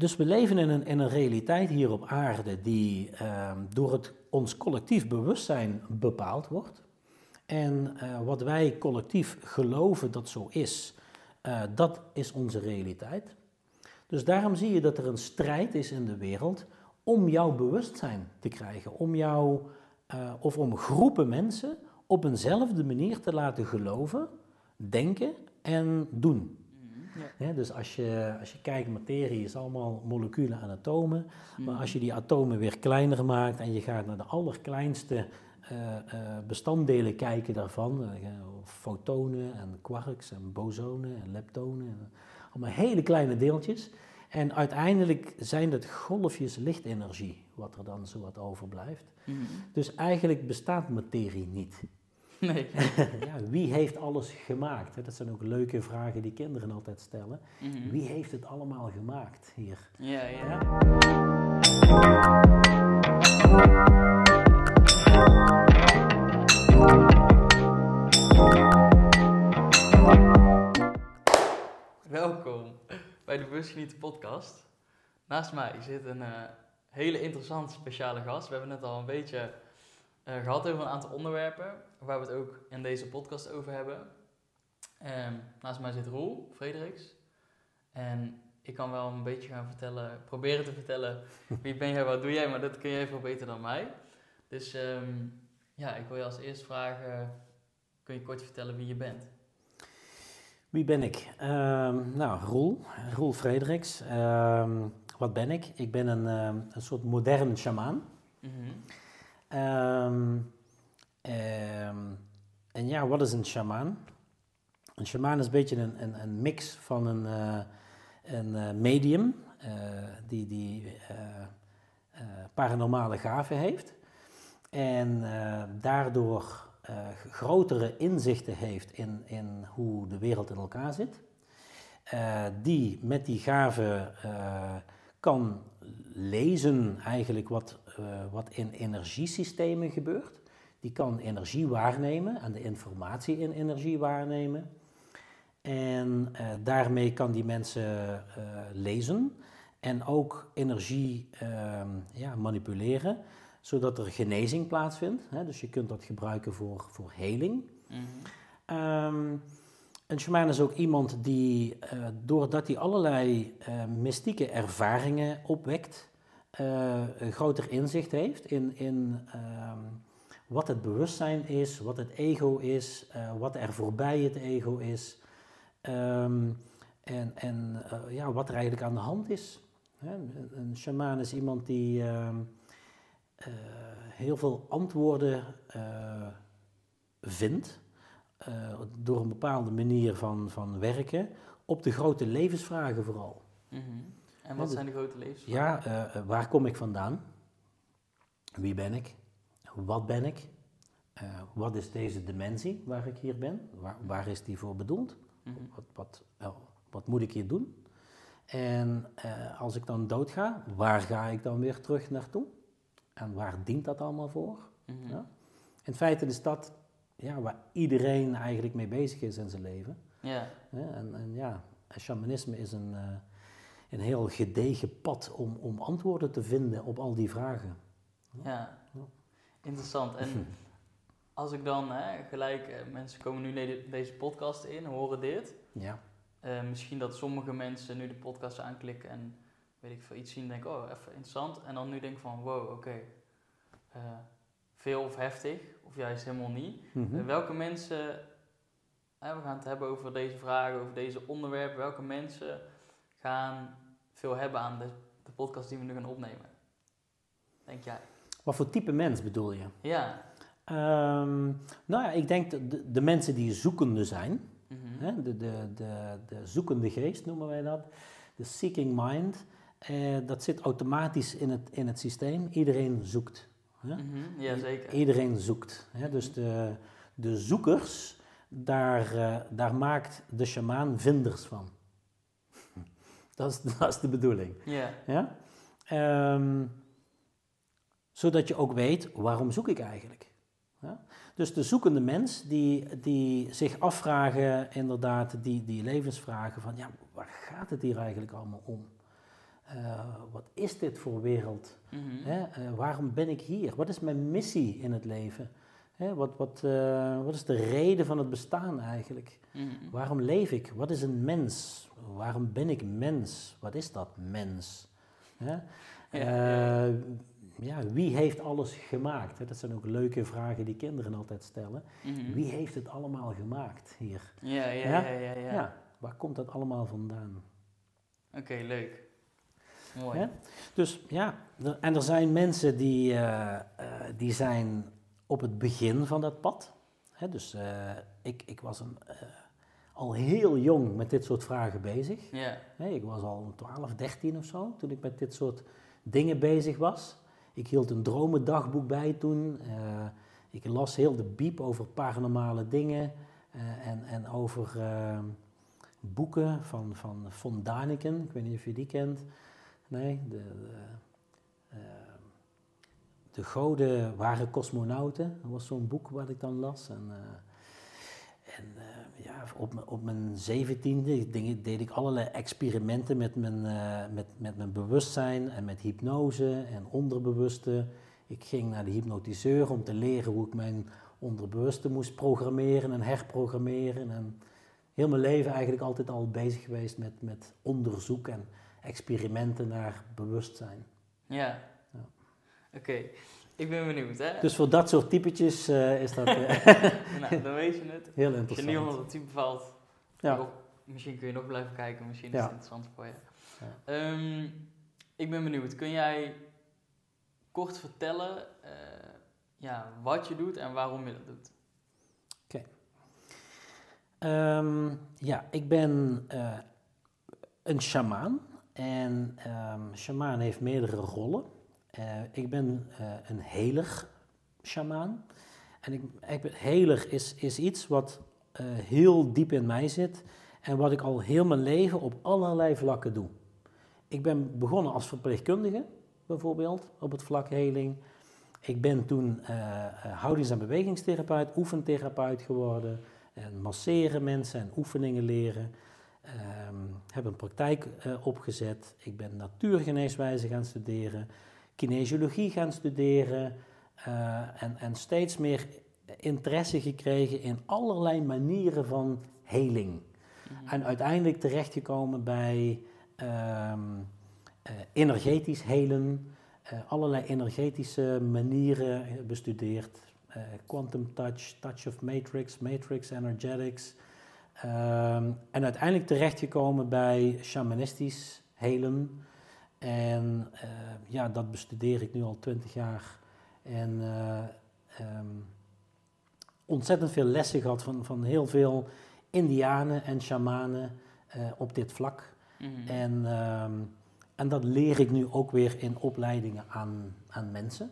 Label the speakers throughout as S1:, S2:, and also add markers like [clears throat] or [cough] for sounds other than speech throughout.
S1: dus we leven in een, in een realiteit hier op aarde die ehm, door het, ons collectief bewustzijn bepaald wordt. En eh, wat wij collectief geloven dat zo is, eh, dat is onze realiteit. Dus daarom zie je dat er een strijd is in de wereld om jouw bewustzijn te krijgen, om jou eh, of om groepen mensen op eenzelfde manier te laten geloven, denken en doen. Ja. dus als je, als je kijkt, materie is allemaal moleculen en atomen. Maar als je die atomen weer kleiner maakt en je gaat naar de allerkleinste uh, bestanddelen kijken daarvan, fotonen en quarks en bosonen en leptonen, allemaal hele kleine deeltjes. En uiteindelijk zijn het golfjes lichtenergie wat er dan zo wat overblijft. Mhm. Dus eigenlijk bestaat materie niet. [laughs]
S2: Nee. [laughs]
S1: ja, wie heeft alles gemaakt? Dat zijn ook leuke vragen die kinderen altijd stellen. Mhm. Wie heeft het allemaal gemaakt hier?
S2: Ja, ja. Welkom bij de Busgenieten podcast. Naast mij zit een uh, hele interessante speciale gast. We hebben het al een beetje uh, gehad over een aantal onderwerpen waar we het ook in deze podcast over hebben. Um, naast mij zit Roel Frederiks. En ik kan wel een beetje gaan vertellen, proberen te vertellen [laughs] wie ben jij, wat doe jij, maar dat kun jij veel beter dan mij. Dus um, ja, ik wil je als eerst vragen, kun je kort vertellen wie je bent?
S1: Wie ben ik? Um, nou, Roel, Roel Frederiks. Um, wat ben ik? Ik ben een, een soort modern shamaan. Mm -hmm. En ja, wat is een shamaan? Een shamaan is een beetje een, een, een mix van een, uh, een uh, medium uh, die, die paranormale gaven heeft. En daardoor grotere inzichten heeft in, in hoe de wereld in elkaar zit. Die met die gave uh, kan lezen eigenlijk wat, wat in energiesystemen gebeurt. Die kan energie waarnemen en de informatie in energie waarnemen. En daarmee kan die mensen lezen en ook energie ehm, ja, manipuleren zodat er genezing plaatsvindt. Hè? Dus je kunt dat gebruiken voor, voor heling. Mm een shaman is ook iemand die, uh, doordat hij allerlei mystieke ervaringen opwekt, een groter inzicht heeft in, in uh, wat het bewustzijn is, wat het ego is, wat er voorbij het ego is. Um, en en ja, wat er eigenlijk aan de hand is. Hè? Een, shaman is iemand die uh, heel veel antwoorden vindt door een bepaalde manier van, van werken op de grote levensvragen vooral.
S2: Mm -hmm. En wat zijn de grote levensvragen?
S1: Ja, waar kom ik vandaan? Wie ben ik? Wat ben ik? wat is deze dimensie waar ik hier ben? Waar, waar is die voor bedoeld? Mm -hmm. wat, wat, wat moet ik hier doen? En als ik dan doodga, waar ga ik dan weer terug naartoe? En waar dient dat allemaal voor? Mm ja? In feite is dat ja, waar iedereen eigenlijk mee bezig is in zijn leven. Ja. En, en ja, shamanisme is een, uh, een heel gedegen pad om, om antwoorden te vinden op al die vragen.
S2: Ja, ja. Interessant. En [laughs] als ik dan hè, gelijk, uh, mensen komen nu deze podcast in, horen dit. Ja. Uh, misschien dat sommige mensen nu de podcast aanklikken en weet ik veel, iets zien en denken, oh, even interessant. En dan nu denk van, wow, oké, okay, uh, veel of heftig, of juist helemaal niet. Mm -hmm. welke mensen, we gaan het hebben over deze vragen, over deze onderwerpen, welke mensen gaan veel hebben aan de, de podcast die we nu gaan opnemen? Denk jij?
S1: Wat voor type mens bedoel je?
S2: Ja.
S1: Um, nou ja, ik denk de, de mensen die zoekende zijn, mm -hmm. hè, de, de, de, de zoekende geest noemen wij dat, de seeking mind. Uh, dat zit automatisch in het, in het systeem. Iedereen zoekt.
S2: Hè? Mm -hmm, ja, zeker.
S1: Iedereen zoekt. Hè? Dus de, de zoekers, daar, uh, daar maakt de shamaan vinders van. [laughs] dat, is, dat is de bedoeling.
S2: Yeah.
S1: Ja? Um, zodat je ook weet, waarom zoek ik eigenlijk? Ja? Dus de zoekende mens die, die zich afvragen, inderdaad, die, die levensvragen van, ja, waar gaat het hier eigenlijk allemaal om? Uh, is dit voor wereld? Mhm. Hè? Eh, waarom ben ik hier? Wat is mijn missie in het leven? Hè? Wat, wat, uh, wat is de reden van het bestaan eigenlijk? Mhm. Waarom leef ik? Wat is een mens? Waarom ben ik mens? Wat is dat mens? Hè? Ja, ja, wie heeft alles gemaakt? Hè? Dat zijn ook leuke vragen die kinderen altijd stellen. Mhm. Wie heeft het allemaal gemaakt hier?
S2: Ja, ja, ja. ja, ja,
S1: ja. waar komt dat allemaal vandaan?
S2: Oké, leuk. Mooi.
S1: Dus ja, en er zijn mensen die, uh, die zijn op het begin van dat pad. Hè? Dus uh, ik, ik was een, al heel jong met dit soort vragen bezig.
S2: Ja.
S1: ik was al 12, 13 of zo toen ik met dit soort dingen bezig was. Ik hield een dromendagboek bij toen. ik las heel de biep over paranormale dingen en, en over boeken van, van von Daniken. Ik weet niet of je die kent. Nee, de, de, de goden waren cosmonauten. Dat was zo'n boek wat ik dan las. En, en op, op mijn zeventiende deed ik allerlei experimenten met mijn, met, met mijn bewustzijn en met hypnose en onderbewuste. Ik ging naar de hypnotiseur om te leren hoe ik mijn onderbewuste moest programmeren en herprogrammeren. En heel mijn leven eigenlijk altijd al bezig geweest met, met onderzoek en experimenten naar bewustzijn.
S2: Ja. ja. Oké, ik ben benieuwd. Hè?
S1: Dus voor dat soort typetjes uh, is dat... Uh, [laughs] [laughs]
S2: nou, dan weet je het.
S1: Heel interessant.
S2: Als je niet onder het type valt, ja. misschien kun je nog blijven kijken, misschien is het interessant voor je. Ja. Um, ik ben benieuwd, kun jij kort vertellen uh, ja, wat je doet en waarom je dat doet?
S1: Oké. Um, ja, ik ben een shamaan. En um, shamaan heeft meerdere rollen. Uh, ik ben uh, een heler shamaan. En ik, ik ben, is, is iets wat uh, heel diep in mij zit en wat ik al heel mijn leven op allerlei vlakken doe. Ik ben begonnen als verpleegkundige, bijvoorbeeld, op het vlak heling. Ik ben toen houdings- en bewegingstherapeut, oefentherapeut geworden. En masseren mensen en oefeningen leren. Um, heb een praktijk opgezet. Ik ben natuurgeneeswijze gaan studeren, kinesiologie gaan studeren uh, en, en steeds meer interesse gekregen in allerlei manieren van heling. Mhm. En uiteindelijk terechtgekomen bij um, uh, energetisch helen, allerlei energetische manieren bestudeerd. quantum touch, touch of matrix, matrix energetics. Um, en uiteindelijk terechtgekomen bij shamanistisch helen. En uh, ja, dat bestudeer ik nu al twintig jaar. En uh, um, ontzettend veel lessen gehad van, van heel veel indianen en shamanen uh, op dit vlak. Mm -hmm. en, um, en dat leer ik nu ook weer in opleidingen aan, aan mensen.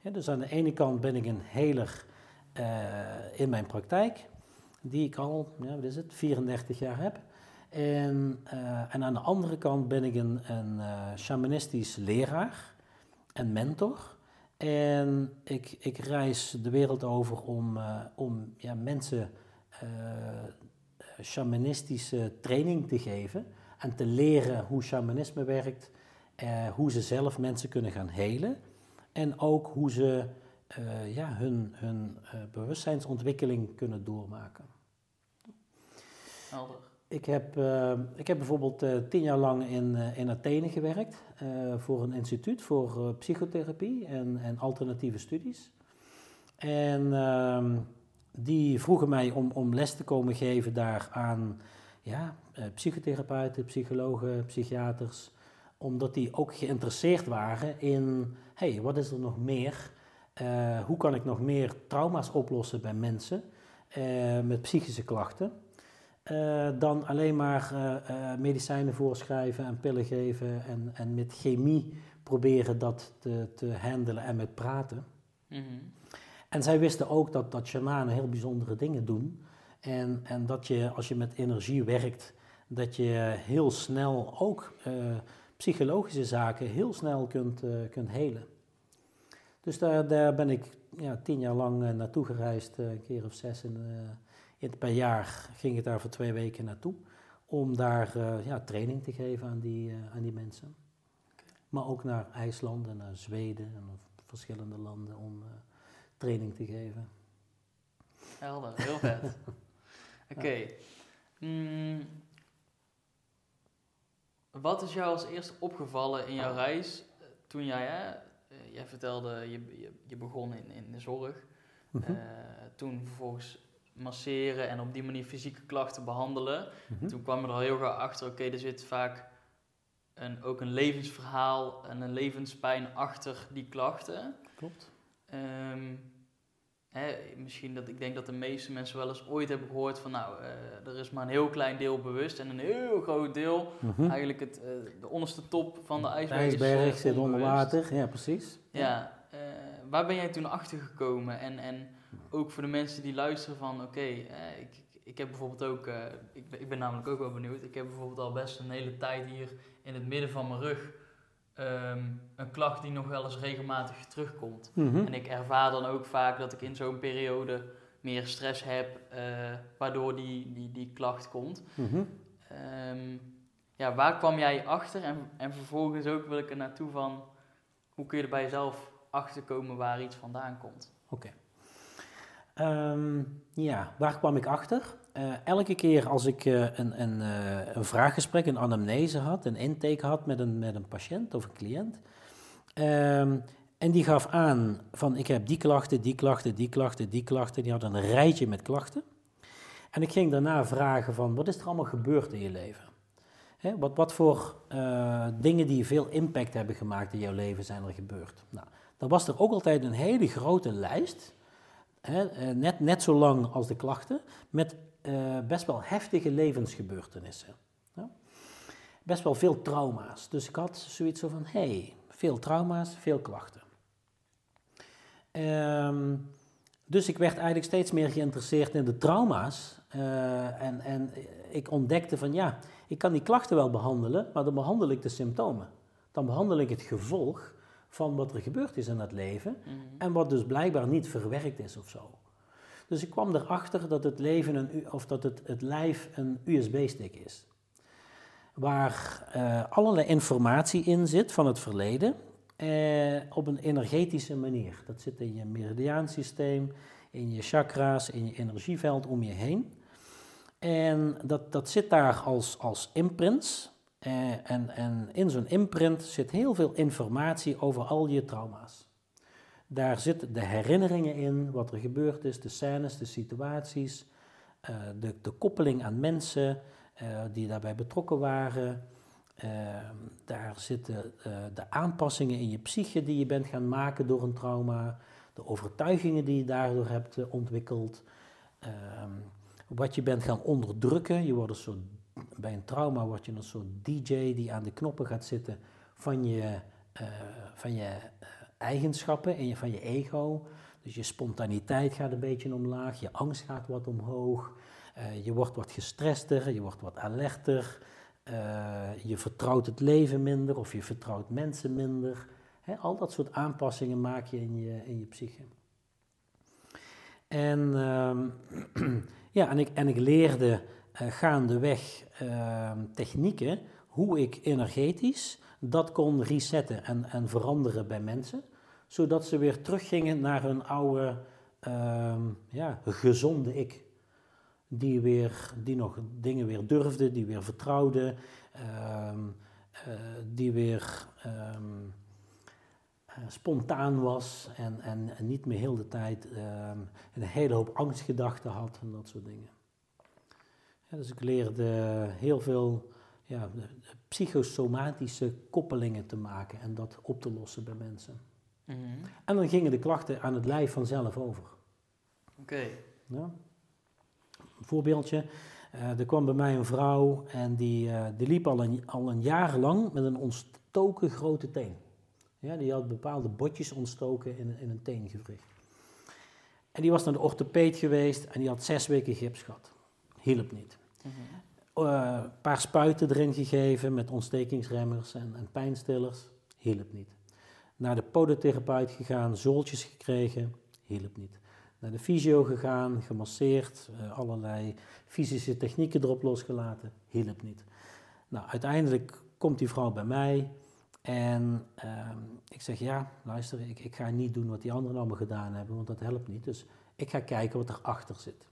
S1: Ja, dus aan de ene kant ben ik een heler in mijn praktijk die ik al, ja, wat is het, 34 jaar heb. En, uh, en aan de andere kant ben ik een, een uh, shamanistisch leraar en mentor. En ik, ik reis de wereld over om, uh, om ja, mensen shamanistische training te geven. En te leren hoe shamanisme werkt, hoe ze zelf mensen kunnen gaan helen. En ook hoe ze ja, hun, hun bewustzijnsontwikkeling kunnen doormaken. Ik heb, uh, ik heb bijvoorbeeld uh, tien jaar lang in, uh, in Athene gewerkt voor een instituut voor psychotherapie en, en alternatieve studies. En ehm, die vroegen mij om, om les te komen geven daar aan ja, psychotherapeuten, psychologen, psychiaters, omdat die ook geïnteresseerd waren in, hey, wat is er nog meer? hoe kan ik nog meer trauma's oplossen bij mensen met psychische klachten? Uh, dan alleen maar uh, uh, medicijnen voorschrijven en pillen geven en, en met chemie proberen dat te, te handelen en met praten. Mm -hmm. En zij wisten ook dat, dat shamanen heel bijzondere dingen doen. En, en dat je als je met energie werkt, dat je heel snel ook psychologische zaken heel snel kunt, kunt helen. Dus daar, daar ben ik ja, tien jaar lang naartoe gereisd, een keer of zes in per jaar ging ik daar voor twee weken naartoe om daar uh, ja, training te geven aan die, uh, aan die mensen. Maar ook naar IJsland en naar Zweden en verschillende landen om training te geven.
S2: Helder, heel vet. [laughs] Oké. Mm. wat is jou als eerste opgevallen in jouw reis toen jij, hè, eh, jij vertelde, je, je, je, begon in, in de zorg. Mhm. Eh, toen vervolgens masseren en op die manier fysieke klachten behandelen. Mhm. Toen kwam er al heel gauw achter, oké, er zit vaak een, ook een levensverhaal en een levenspijn achter die klachten.
S1: Klopt.
S2: Um, Hè, misschien dat ik denk dat de meeste mensen wel eens ooit hebben gehoord van nou, uh, er is maar een heel klein deel bewust en een heel groot deel, mhm. eigenlijk het, uh, de onderste top van de ijsberg. De
S1: ijsberg zit onder water, ja precies.
S2: Ja, uh, waar ben jij toen achter gekomen? En, en ook voor de mensen die luisteren van oké, okay, ik, ik heb bijvoorbeeld ook, ik, ik ben namelijk ook wel benieuwd, ik heb bijvoorbeeld al best een hele tijd hier in het midden van mijn rug Ehm, een klacht die nog wel eens regelmatig terugkomt. Mhm. En ik ervaar dan ook vaak dat ik in zo'n periode meer stress heb, uh, waardoor die, die, die klacht komt. Mhm. Ehm, ja, waar kwam jij achter? En, en vervolgens ook wil ik er naartoe van, hoe kun je er bij jezelf achter komen waar iets vandaan komt?
S1: Oké. Ehm, ja, waar kwam ik achter? Uh, elke keer als ik uh, een, een, uh, een vraaggesprek, een anamnese had, een intake had met een, met een patiënt of een cliënt, um, en die gaf aan van ik heb die klachten, die klachten, die klachten, die klachten, die had een rijtje met klachten. En ik ging daarna vragen van wat is er allemaal gebeurd in je leven? Hè, wat, wat voor dingen die veel impact hebben gemaakt in jouw leven zijn er gebeurd? Nou, dan was er ook altijd een hele grote lijst net, net zo lang als de klachten, met uh, best wel heftige levensgebeurtenissen. Ja? Best wel veel trauma's. Dus ik had zoiets van, hé, hey, veel trauma's, veel klachten. Um, dus ik werd eigenlijk steeds meer geïnteresseerd in de trauma's. Uh, en, en ik ontdekte van, ja, ik kan die klachten wel behandelen, maar dan behandel ik de symptomen. Dan behandel ik het gevolg van wat er gebeurd is in het leven mhm. en wat dus blijkbaar niet verwerkt is of zo. Dus ik kwam erachter dat het leven een, of dat het, het lijf een USB-stick is. Waar uh, allerlei informatie in zit van het verleden uh, op een energetische manier. Dat zit in je meridiaansysteem, in je chakra's, in je energieveld om je heen. En dat, dat zit daar als, als imprints. Uh, en, en in zo'n imprint zit heel veel informatie over al je trauma's. Daar zitten de herinneringen in, wat er gebeurd is, de scènes, de situaties, uh, de, de koppeling aan mensen uh, die daarbij betrokken waren. Daar zitten de aanpassingen in je psyche die je bent gaan maken door een trauma, de overtuigingen die je daardoor hebt ontwikkeld, ehm, wat je bent gaan onderdrukken. Je wordt een soort, bij een trauma word je een soort DJ die aan de knoppen gaat zitten van je, van je eigenschappen in je, van je ego. Dus je spontaniteit gaat een beetje omlaag, je angst gaat wat omhoog, uh, je wordt wat gestrester, je wordt wat alerter, je vertrouwt het leven minder of je vertrouwt mensen minder. al dat soort aanpassingen maak je in je, in je psyche. En, uh, [clears throat] ja, en, ik, en ik leerde gaandeweg ehm, technieken hoe ik energetisch dat kon resetten en, en veranderen bij mensen zodat ze weer teruggingen naar hun oude, uh, ja, gezonde ik. Die, weer, die nog dingen weer durfde, die weer vertrouwde, uh, uh, die weer um, spontaan was en, en, niet meer heel de tijd ehm, een hele hoop angstgedachten had en dat soort dingen. Ja, dus ik leerde heel veel ja, psychosomatische koppelingen te maken en dat op te lossen bij mensen. Mhm. En dan gingen de klachten aan het lijf vanzelf over.
S2: Oké.
S1: Ja. Een voorbeeldje. Uh, er kwam bij mij een vrouw en die, uh, die liep al een, al een jaar lang met een ontstoken grote teen. Ja, die had bepaalde botjes ontstoken in, in een teengewricht. En die was naar de orthopeed geweest en die had zes weken gips gehad. Hielp niet. Eh, een paar spuiten erin gegeven met ontstekingsremmers en, en pijnstillers. Hielp niet. Naar de podotherapeut gegaan, zooltjes gekregen, hielp niet. Naar de fysio gegaan, gemasseerd, uh, allerlei fysische technieken erop losgelaten, hielp niet. Nou, uiteindelijk komt die vrouw bij mij En ehm, ik zeg, ja, luister, ik, ik ga niet doen wat die anderen allemaal gedaan hebben, want dat helpt niet. Dus ik ga kijken wat erachter zit.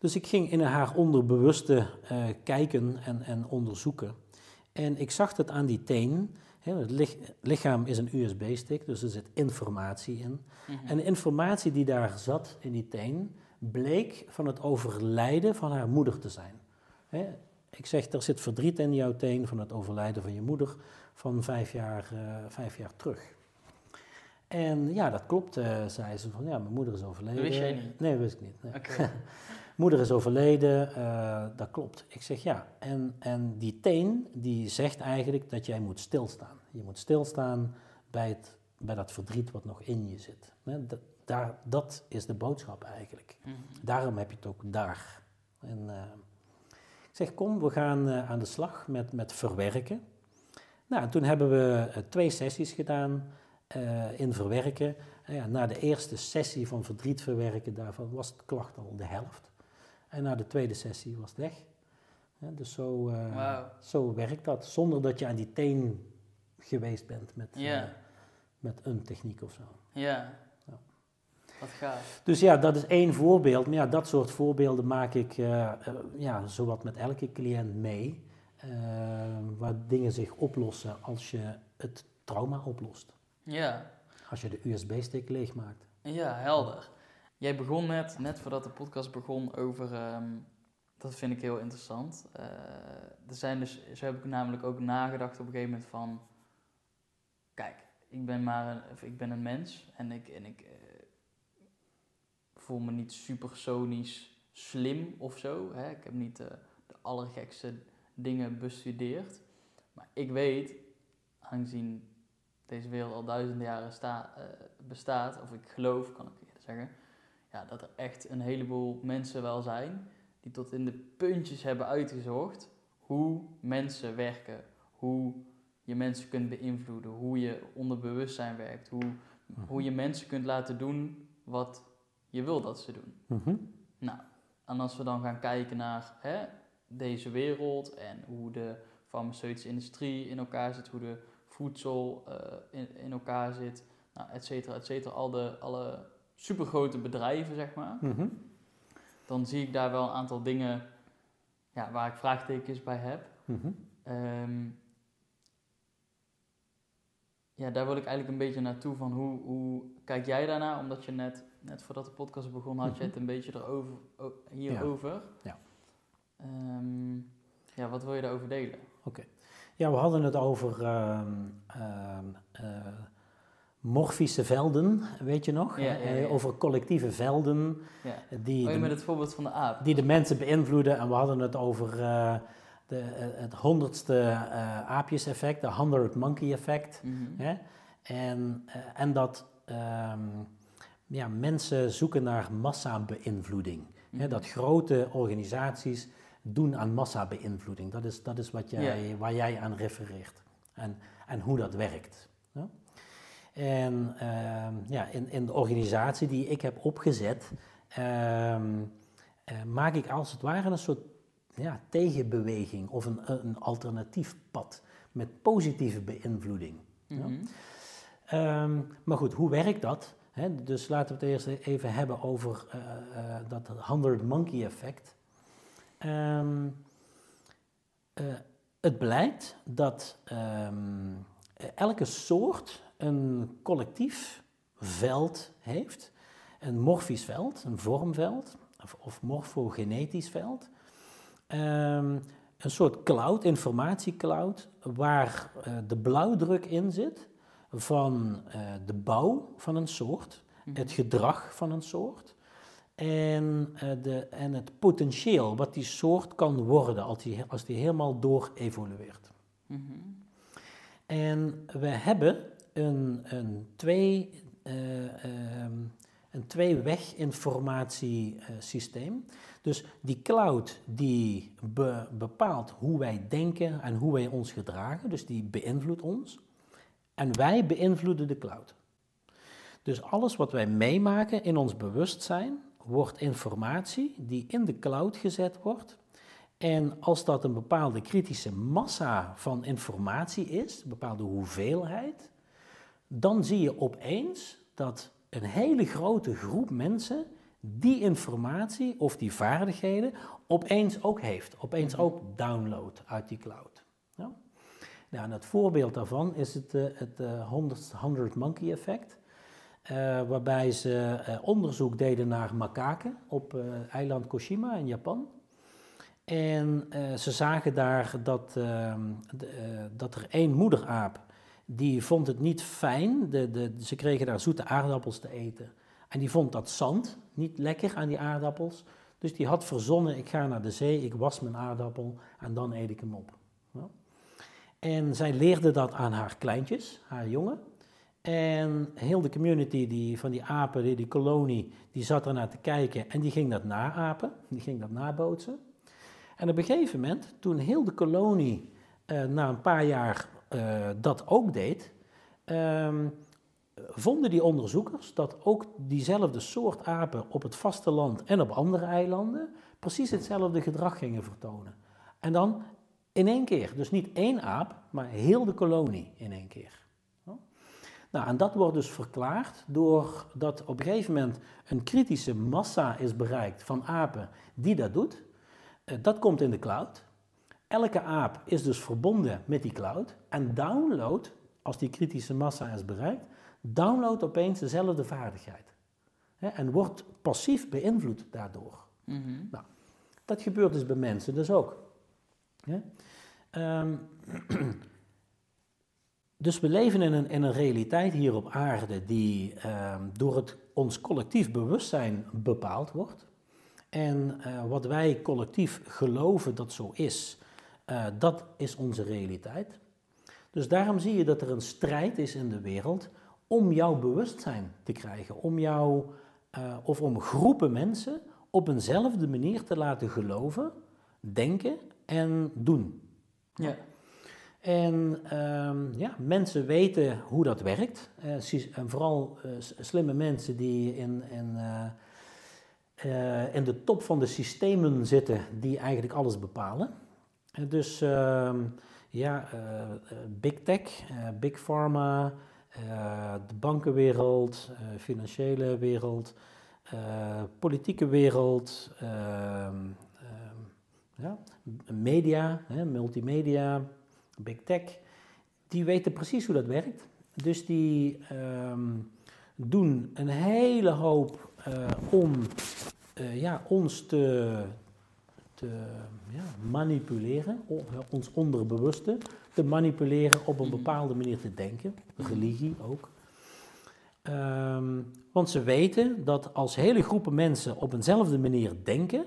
S1: Dus ik ging in haar onderbewuste uh, kijken en, en onderzoeken. En ik zag het aan die teen. het lichaam is een USB-stick, dus er zit informatie in. Mhm. En de informatie die daar zat in die teen, bleek van het overlijden van haar moeder te zijn. ik zeg, er zit verdriet in jouw teen van het overlijden van je moeder van vijf jaar, uh, vijf jaar terug. En ja, dat klopt, uh, zei ze. Van, ja, mijn moeder is overleden.
S2: Dat wist jij niet?
S1: Nee, dat wist ik niet. Nee. [laughs] moeder is overleden, uh, dat klopt. Ik zeg ja. En, en die teen, die zegt eigenlijk dat jij moet stilstaan. Je moet stilstaan bij, het, bij dat verdriet wat nog in je zit. Dat, daar, dat is de boodschap eigenlijk. Mhm. Daarom heb je het ook daar. En uh, ik zeg, kom, we gaan aan de slag met, met verwerken. Nou, toen hebben we twee sessies gedaan in verwerken. En ja, na de eerste sessie van verdriet verwerken, daarvan was het klacht al de helft. En na de tweede sessie was het weg. Ja, dus zo, uh, zo werkt dat, zonder dat je aan die teen geweest bent met, uh, met een techniek of zo.
S2: Ja. ja. Wat gaaf.
S1: Dus ja, dat is één voorbeeld. Maar ja, dat soort voorbeelden maak ik ja, zowat met elke cliënt mee. waar dingen zich oplossen als je het trauma oplost.
S2: Ja.
S1: Als je de USB-stick leegmaakt.
S2: Ja, helder. Jij begon net, net voordat de podcast begon, over. Ehm, dat vind ik heel interessant. Uh, er zijn dus, zo heb ik namelijk ook nagedacht op een gegeven moment van. Kijk, ik ben maar een, ik ben een mens en ik, en ik uh, voel me niet supersonisch slim of zo. Hè? Ik heb niet uh, de allergekste dingen bestudeerd. Maar ik weet, aangezien deze wereld al duizenden jaren sta, bestaat, of ik geloof, kan ik eerder zeggen, ja, dat er echt een heleboel mensen wel zijn die tot in de puntjes hebben uitgezocht hoe mensen werken, hoe je mensen kunt beïnvloeden, hoe je onderbewustzijn werkt, hoe, hoe je mensen kunt laten doen wat je wil dat ze doen. Mhm. Nou, en als we dan gaan kijken naar hè, deze wereld en hoe de farmaceutische industrie in elkaar zit, hoe de voedsel uh, in, in elkaar zit, nou, et cetera, et cetera. Al de, alle supergrote bedrijven, zeg maar. Mhm. Dan zie ik daar wel een aantal dingen ja, waar ik vraagtekens bij heb. Mhm. Ehm, ja, daar wil ik eigenlijk een beetje naartoe van hoe, hoe kijk jij daarna? Omdat je net, net voordat de podcast begon, had je het een beetje erover, hierover. Ja. ja. Ehm, ja, wat wil je daarover delen?
S1: Oké. Ja, we hadden het over uh, morfische velden, weet je nog? Ja, eh, over collectieve velden.
S2: Die oh, met het voorbeeld van de aap.
S1: Die de mensen beïnvloeden. En we hadden het over uh, de, het honderdste aapjeseffect, de hundred monkey effect. Mhm. en, en dat ehm, ja, mensen zoeken naar massa-beïnvloeding. Mm Dat grote organisaties doen aan massabeïnvloeding. Dat is, dat is wat jij, waar jij aan refereert en, en hoe dat werkt. Ja? En ehm, ja, in, in de organisatie die ik heb opgezet, ehm, eh, maak ik als het ware een soort ja, tegenbeweging of een, een alternatief pad met positieve beïnvloeding. Mhm. Ehm, maar goed, hoe werkt dat? dus laten we het eerst even hebben over uh, uh, dat 100 monkey effect. Um, het blijkt dat um, elke soort een collectief veld heeft, een morfisch veld, een vormveld of, of morfogenetisch veld. Um, een soort cloud, informatiecloud, waar uh, de blauwdruk in zit van uh, de bouw van een soort, mhm. het gedrag van een soort, en, uh, de, en het potentieel wat die soort kan worden als die, als die helemaal door evolueert. Mm -hmm. En we hebben een, een twee, uh, um, een tweeweg informatiesysteem. Dus die cloud die be, bepaalt hoe wij denken en hoe wij ons gedragen, dus die beïnvloedt ons. En wij beïnvloeden de cloud. Dus alles wat wij meemaken in ons bewustzijn, wordt informatie die in de cloud gezet wordt En als dat een bepaalde kritische massa van informatie is, een bepaalde hoeveelheid, dan zie je opeens dat een hele grote groep mensen die informatie of die vaardigheden opeens ook heeft, opeens ook download uit die cloud. Ja? Nou, het voorbeeld daarvan is het, uh, het 100, eh, 100 monkey effect. Uh, waarbij ze onderzoek deden naar makaken op eiland Koshima in Japan. En ze zagen daar dat, ehm, dat er één moederaap, die vond het niet fijn, de, de, ze kregen daar zoete aardappels te eten. En die vond dat zand niet lekker aan die aardappels. Dus die had verzonnen, ik ga naar de zee, ik was mijn aardappel en dan eet ik hem op. En zij leerde dat aan haar kleintjes, haar jongen. En heel de community die, van die apen, die, die kolonie, die zat er naar te kijken en die ging dat naapen, die ging dat nabootsen. En op een gegeven moment, toen heel de kolonie uh, na een paar jaar uh, dat ook deed, um, vonden die onderzoekers dat ook diezelfde soort apen op het vasteland en op andere eilanden precies hetzelfde gedrag gingen vertonen. En dan in één keer, dus niet één aap, maar heel de kolonie in één keer. Nou, en dat wordt dus verklaard doordat op een gegeven moment een kritische massa is bereikt van apen die dat doet. Eh, dat komt in de cloud. Elke aap is dus verbonden met die cloud en download, als die kritische massa is bereikt, download opeens dezelfde vaardigheid. Hè, en wordt passief beïnvloed daardoor. Mhm. nou, dat gebeurt dus bij mensen dus ook. Um, [clears throat] dus we leven in een, in een realiteit hier op aarde die um, door het, ons collectief bewustzijn bepaald wordt. En uh, wat wij collectief geloven dat zo is, uh, dat is onze realiteit. Dus daarom zie je dat er een strijd is in de wereld om jouw bewustzijn te krijgen, om jou uh, of om groepen mensen op eenzelfde manier te laten geloven, denken en doen. Ja. En um, ja, mensen weten hoe dat werkt. Uh, en vooral slimme mensen die in, in, in de top van de systemen zitten, die eigenlijk alles bepalen. Dus uh, ja, big tech, big pharma, de bankenwereld, financiële wereld, politieke wereld, ehm, ehm, ja, media, hè, multimedia, big tech, die weten precies hoe dat werkt. Dus die doen een hele hoop om ja, ons te, te ja, manipuleren, ons onderbewuste te manipuleren op een mhm. bepaalde manier te denken, religie ook. Um, want ze weten dat als hele groepen mensen op eenzelfde manier denken,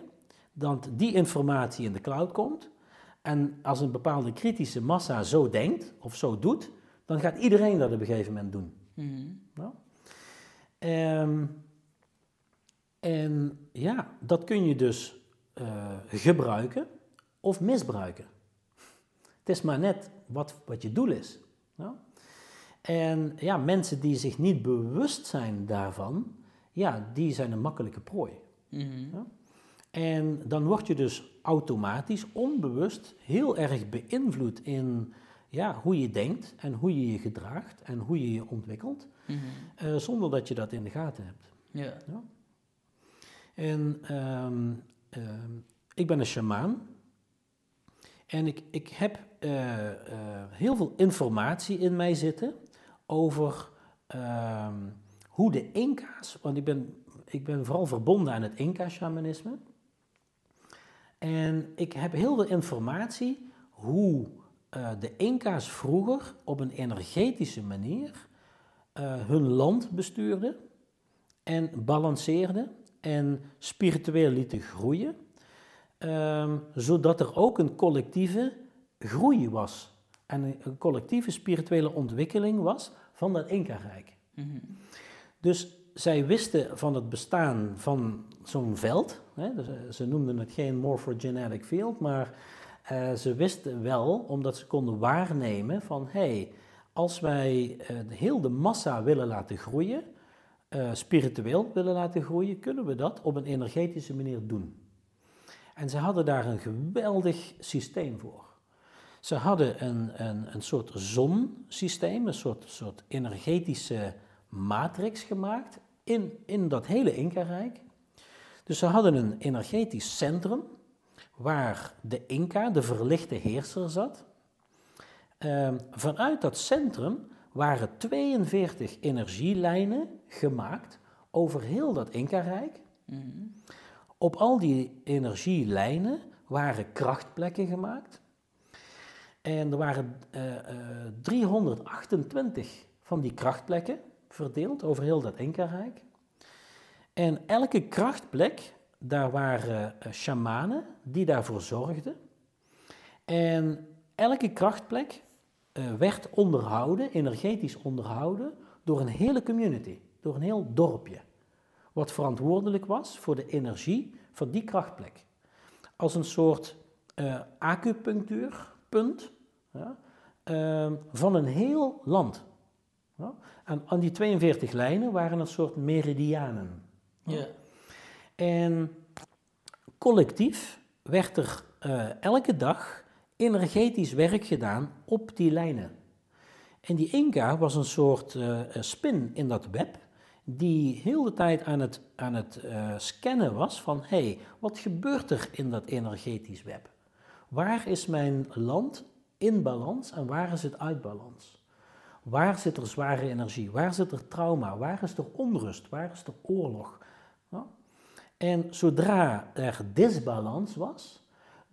S1: dat die informatie in de cloud komt. En als een bepaalde kritische massa zo denkt of zo doet, dan gaat iedereen dat op een gegeven moment doen. Mm en ja, dat kun je dus uh, gebruiken of misbruiken. Het is maar net wat, wat je doel is. Ja? En ja, mensen die zich niet bewust zijn daarvan, ja, die zijn een makkelijke prooi. Mm ja? En dan word je dus automatisch, onbewust, heel erg beïnvloed in ja, hoe je denkt en hoe je je gedraagt en hoe je je ontwikkelt, mm -hmm. uh, zonder dat je dat in de gaten hebt. Ja. ja? En um, um, ik ben een shamaan. En ik, ik heb uh, uh, heel veel informatie in mij zitten over uh, hoe de Inca's, want ik ben, ik ben vooral verbonden aan het Inca-shamanisme. En ik heb heel veel informatie hoe uh, de Inca's vroeger op een energetische manier hun land bestuurden en balanceerden en spiritueel lieten groeien. Um, zodat er ook een collectieve groei was. En een collectieve spirituele ontwikkeling was van dat Inca-rijk. Mhm. Dus zij wisten van het bestaan van zo'n veld. Hè, dus, eh, ze noemden het geen morphogenetic field, maar uh, ze wisten wel, omdat ze konden waarnemen van... hé, hey, als wij uh, heel de massa willen laten groeien, spiritueel willen laten groeien... kunnen we dat op een energetische manier doen. En ze hadden daar een geweldig systeem voor. Ze hadden een, een, een soort zonsysteem, een soort, soort energetische matrix gemaakt in, in dat hele Inca-rijk. Dus ze hadden een energetisch centrum waar de Inca, de verlichte heerser, zat. Ehm, vanuit dat centrum waren 42 energielijnen gemaakt over heel dat Inca-rijk. Mhm. Op al die energielijnen waren krachtplekken gemaakt. En er waren uh, uh, 328 van die krachtplekken verdeeld over heel dat Inca-rijk. En elke krachtplek, daar waren uh, shamanen die daarvoor zorgden. En elke krachtplek werd onderhouden, energetisch onderhouden, door een hele community, door een heel dorpje. Wat verantwoordelijk was voor de energie van die krachtplek. Als een soort uh, acupunctuurpunt ja, van een heel land. Ja. En aan die 42 lijnen waren een soort meridianen. Ja. En collectief werd er uh, elke dag energetisch werk gedaan op die lijnen. En die Inca was een soort uh, spin in dat web, die heel de tijd aan het, aan het uh, scannen was van, hé, hey, wat gebeurt er in dat energetisch web? Waar is mijn land in balans en waar is het uit balans? Waar zit er zware energie? Waar zit er trauma? Waar is er onrust? Waar is er oorlog? En zodra er disbalans was,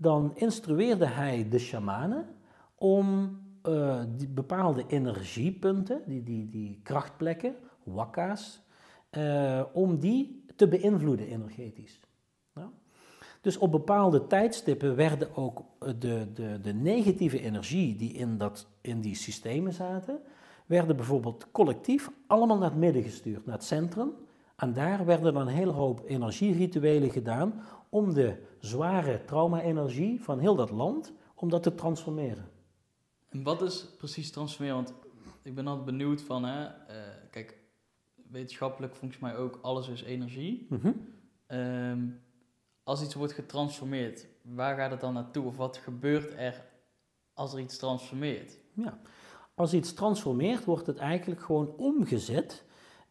S1: dan instrueerde hij de shamanen om uh, die bepaalde energiepunten, die, die, die krachtplekken, wakka's, uh, om die te beïnvloeden energetisch. Ja? Dus op bepaalde tijdstippen werden ook de, de, de negatieve energie die in, dat, in die systemen zaten, werden bijvoorbeeld collectief allemaal naar het midden gestuurd, naar het centrum. En daar werden dan een hele hoop energierituelen gedaan om de zware trauma-energie van heel dat land, om dat te transformeren.
S2: En wat is precies transformeren? Want ik ben altijd benieuwd van, hè, uh, kijk, wetenschappelijk volgens mij ook, alles is energie. Mm um, als iets wordt getransformeerd, waar gaat het dan naartoe? Of wat gebeurt er als er iets transformeert?
S1: Ja, als iets transformeert, wordt het eigenlijk gewoon omgezet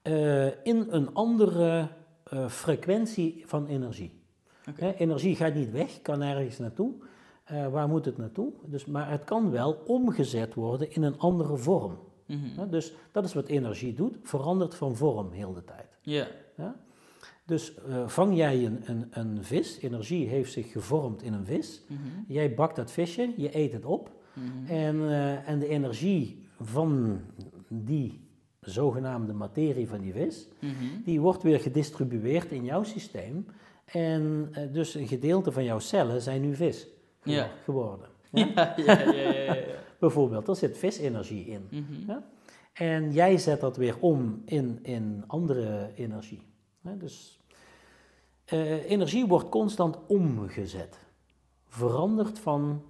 S1: uh, in een andere uh, frequentie van energie. Okay. energie gaat niet weg, kan ergens naartoe. Uh, waar moet het naartoe? Dus, maar het kan wel omgezet worden in een andere vorm. Mm -hmm. dus dat is wat energie doet, verandert van vorm heel de tijd.
S2: Yeah.
S1: Ja? Dus vang jij een, een, een, vis, energie heeft zich gevormd in een vis. Mm -hmm. Jij bakt dat visje, je eet het op. Mm -hmm. en, en de energie van die zogenaamde materie van die vis, die wordt weer gedistribueerd in jouw systeem. En uh, dus een gedeelte van jouw cellen zijn nu vis
S2: ja.
S1: geworden. [laughs]
S2: Ja? Ja, ja, ja, ja, ja,
S1: Bijvoorbeeld, er zit visenergie in. Mm -hmm. ja? En jij zet dat weer om in, in andere energie. Dus uh, energie wordt constant omgezet. Verandert van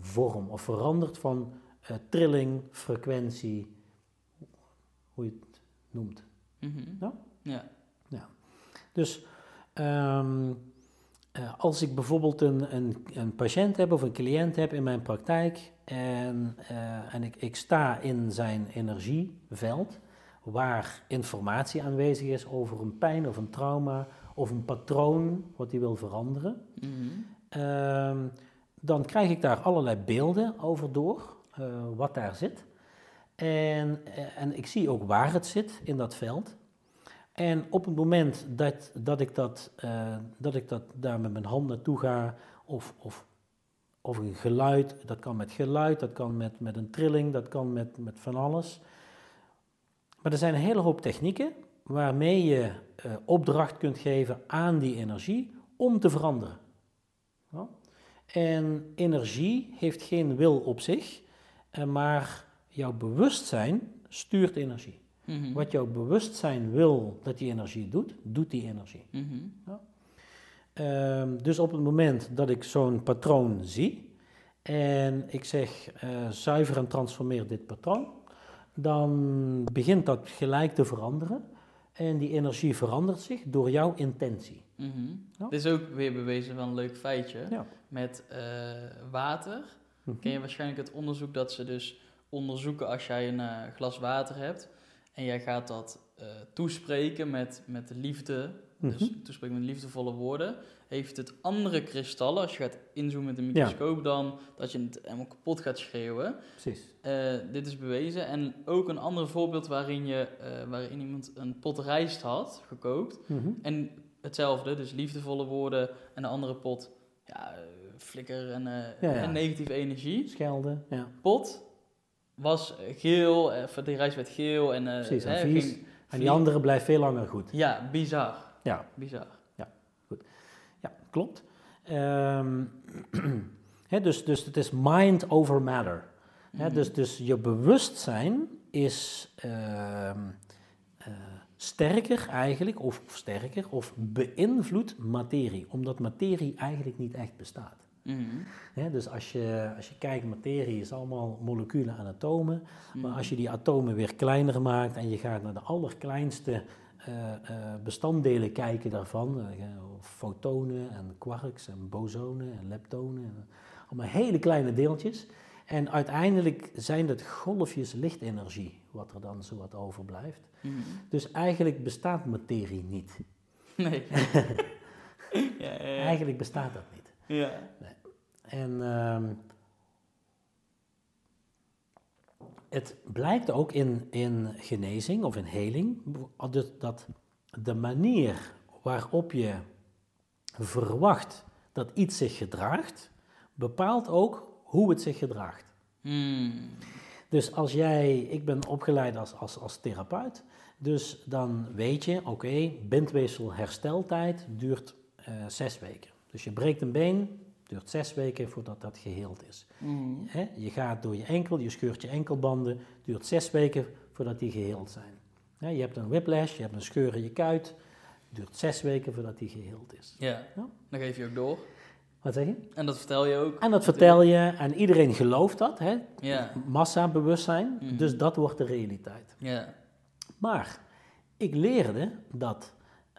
S1: vorm of verandert van uh, trilling, frequentie, hoe je het noemt.
S2: Mm -hmm.
S1: ja?
S2: ja?
S1: Ja. Dus um, uh, als ik bijvoorbeeld een, een, een, patiënt heb of een cliënt heb in mijn praktijk en, uh, en ik, ik sta in zijn energieveld waar informatie aanwezig is over een pijn of een trauma of een patroon wat hij wil veranderen, mm -hmm. uh, dan krijg ik daar allerlei beelden over door, uh, wat daar zit. En, eh, en ik zie ook waar het zit in dat veld. En op het moment dat, dat, ik, dat, uh, dat ik dat daar met mijn hand naartoe ga, of, of, of een geluid, dat kan met geluid, dat kan met, met een trilling, dat kan met, met van alles. Maar er zijn een hele hoop technieken waarmee je uh, opdracht kunt geven aan die energie om te veranderen. Ja? En energie heeft geen wil op zich, maar jouw bewustzijn stuurt energie. Mm -hmm. Wat jouw bewustzijn wil dat die energie doet, doet die energie. Mm -hmm. ja? um, dus op het moment dat ik zo'n patroon zie en ik zeg uh, zuiver en transformeer dit patroon, dan begint dat gelijk te veranderen. En die energie verandert zich door jouw intentie.
S2: Mm Dit is ook weer bewezen van een leuk feitje. Met uh, water mm ken je waarschijnlijk het onderzoek dat ze dus onderzoeken als jij een uh, glas water hebt en jij gaat dat uh, toespreken met, met liefde, dus mhm. toespreken met liefdevolle woorden, heeft het andere kristallen, als je gaat inzoomen met een microscoop, dan dat je het helemaal kapot gaat schreeuwen.
S1: Precies.
S2: Uh, dit is bewezen. En ook een ander voorbeeld waarin, je, uh, waarin iemand een pot rijst had gekookt. Mhm. En hetzelfde, dus liefdevolle woorden en de andere pot, ja, flikker en, en negatieve energie.
S1: Schelden, ja.
S2: Pot was geel, uh, die reis werd geel en, uh,
S1: Precies, en, ging, en die andere blijft veel langer goed.
S2: Ja, bizar. Ja. Bizar.
S1: Ja, goed. Ja, klopt. [clears throat] Um, dus, dus het is mind over matter. Mm dus, dus je bewustzijn is uh, uh, sterker eigenlijk, of, of sterker, of beïnvloedt materie, omdat materie eigenlijk niet echt bestaat. Mhm. dus als je, als je kijkt, materie is allemaal moleculen en atomen. Maar als je die atomen weer kleiner maakt en je gaat naar de allerkleinste uh, uh, bestanddelen kijken daarvan, uh, fotonen en quarks en bosonen en leptonen, en, allemaal hele kleine deeltjes. En uiteindelijk zijn dat golfjes lichtenergie, wat er dan zo wat overblijft. Mm Dus eigenlijk bestaat materie niet.
S2: Nee. [laughs]
S1: ja, ja, ja. Eigenlijk bestaat dat niet.
S2: Ja.
S1: En ehm, het blijkt ook in, in genezing of in heling dat de manier waarop je verwacht dat iets zich gedraagt, bepaalt ook hoe het zich gedraagt.
S2: Hmm.
S1: Dus als jij, ik ben opgeleid als, als, als therapeut, dus dan weet je, oké, bindweefsel hersteltijd duurt uh, zes weken. Dus je breekt een been, duurt zes weken voordat dat geheeld is.
S2: Mm.
S1: je gaat door je enkel, je scheurt je enkelbanden, duurt zes weken voordat die geheeld zijn. je hebt een whiplash, je hebt een scheur in je kuit, duurt zes weken voordat die geheeld is.
S2: Ja, dan geef je ook door.
S1: Wat zeg je?
S2: En dat vertel je ook.
S1: En dat vertel je en iedereen gelooft dat, hè?
S2: Ja.
S1: Massa bewustzijn, mm. dus dat wordt de realiteit.
S2: Ja.
S1: Maar ik leerde dat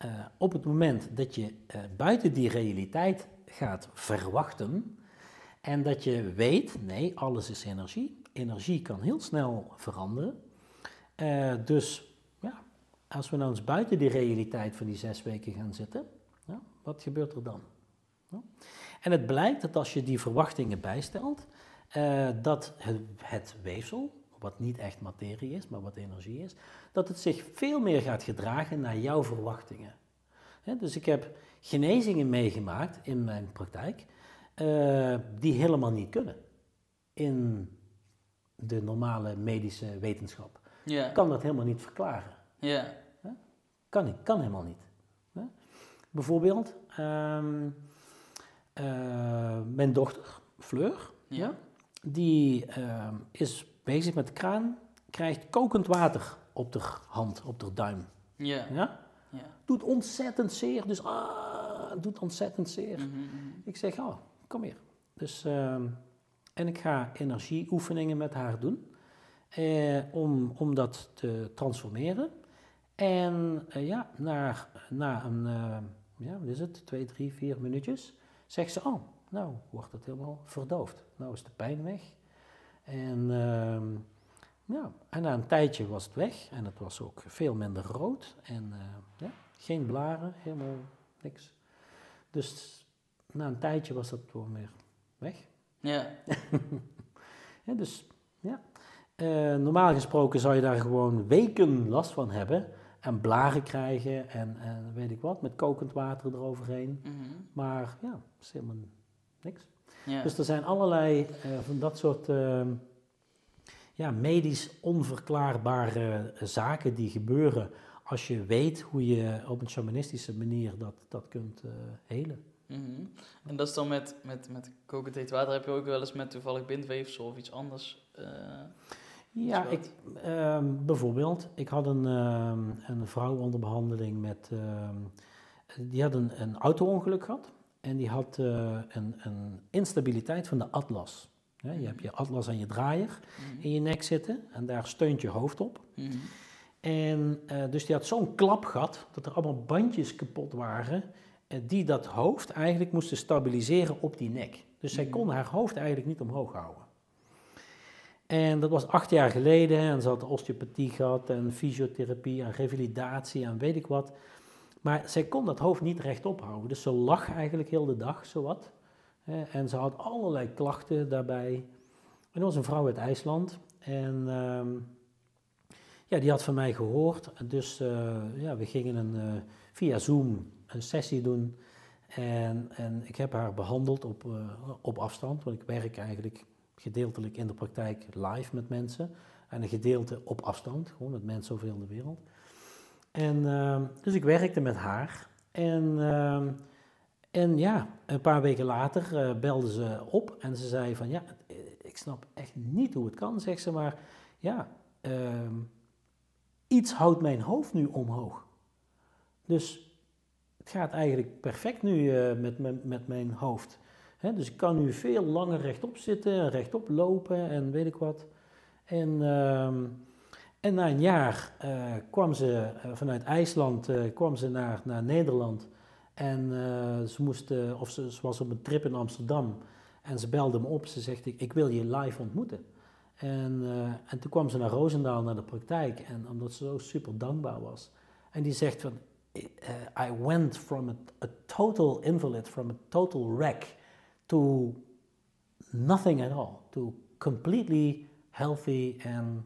S1: uh, op het moment dat je uh, buiten die realiteit gaat verwachten en dat je weet, nee, alles is energie. Energie kan heel snel veranderen. Uh, dus ja, als we nou eens buiten die realiteit van die zes weken gaan zitten, ja, wat gebeurt er dan? Ja. En het blijkt dat als je die verwachtingen bijstelt, uh, dat het, het weefsel, wat niet echt materie is, maar wat energie is, dat het zich veel meer gaat gedragen naar jouw verwachtingen. dus ik heb genezingen meegemaakt in mijn praktijk, uh, die helemaal niet kunnen in de normale medische wetenschap.
S2: Yeah.
S1: Kan dat helemaal niet verklaren.
S2: Ja.
S1: Kan niet, kan helemaal niet. Bijvoorbeeld, um, uh, mijn dochter, Fleur, ja. die uh, is bezig met de kraan, krijgt kokend water op de hand, op de duim.
S2: Ja.
S1: ja? Doet ontzettend zeer, dus ah, doet ontzettend zeer.
S2: Mhm, mhm.
S1: Ik zeg, oh, kom hier. Dus, uh, en ik ga energieoefeningen met haar doen. Eh, om, om dat te transformeren. En uh, ja, na, na een, uh, ja, wat is het, twee, drie, vier minuutjes, zegt ze, oh, nou wordt het helemaal verdoofd. Nou is de pijn weg. En, ehm, ja, en na een tijdje was het weg en het was ook veel minder rood. En ja, geen blaren, helemaal niks. Dus na een tijdje was dat gewoon weer weg.
S2: Ja. [laughs]
S1: ja dus ja. Uh, normaal gesproken zou je daar gewoon weken last van hebben. En blaren krijgen en, en weet ik wat, met kokend water eroverheen.
S2: Mm
S1: Maar ja, is helemaal niks.
S2: Ja.
S1: Dus er zijn allerlei uh, van dat soort uh, ja, medisch onverklaarbare zaken die gebeuren als je weet hoe je op een shamanistische manier dat, dat kunt uh, helen.
S2: Mm -hmm. En dat is dan met, met, met kokend heet water, heb je ook wel eens met toevallig bindweefsel of iets anders? Uh,
S1: ja, ik, uh, bijvoorbeeld, ik had een, uh, een vrouw onder behandeling met, ehm, die had een, een auto-ongeluk gehad en die had eh, een, een instabiliteit van de atlas. je hebt je atlas aan je draaier mm -hmm. in je nek zitten en daar steunt je hoofd op.
S2: Mm -hmm.
S1: En dus die had zo'n klap gehad dat er allemaal bandjes kapot waren die dat hoofd eigenlijk moesten stabiliseren op die nek. Dus zij mhm. kon haar hoofd eigenlijk niet omhoog houden. En dat was acht jaar geleden en ze had osteopathie gehad en fysiotherapie en revalidatie en weet ik wat. Maar zij kon dat hoofd niet rechtop houden. Dus ze lag eigenlijk heel de dag, zowat. En ze had allerlei klachten daarbij. En dat was een vrouw uit IJsland. En ehm, ja, die had van mij gehoord. Dus uh, ja, we gingen een, uh, via Zoom een sessie doen. En, en ik heb haar behandeld op, uh, op afstand, want ik werk eigenlijk gedeeltelijk in de praktijk live met mensen. En een gedeelte op afstand, gewoon met mensen over de wereld. En dus ik werkte met haar. En, en ja, een paar weken later belde ze op en ze zei van ja, ik snap echt niet hoe het kan, zegt ze, maar ja, ehm, iets houdt mijn hoofd nu omhoog. Dus het gaat eigenlijk perfect nu uh, met, met mijn hoofd dus ik kan nu veel langer rechtop zitten en rechtop lopen en weet ik wat. En, ehm, en na een jaar uh, kwam ze uh, vanuit IJsland kwam ze naar, naar Nederland. En ze, moest, of ze, ze, was op een trip in Amsterdam. En ze belde me op. Ze zegt, ik wil je live ontmoeten. En, en toen kwam ze naar Roosendaal, naar de praktijk. En omdat ze zo super dankbaar was. En die zegt van, I went from a, a total invalid, from a total wreck to nothing at all, to completely healthy and,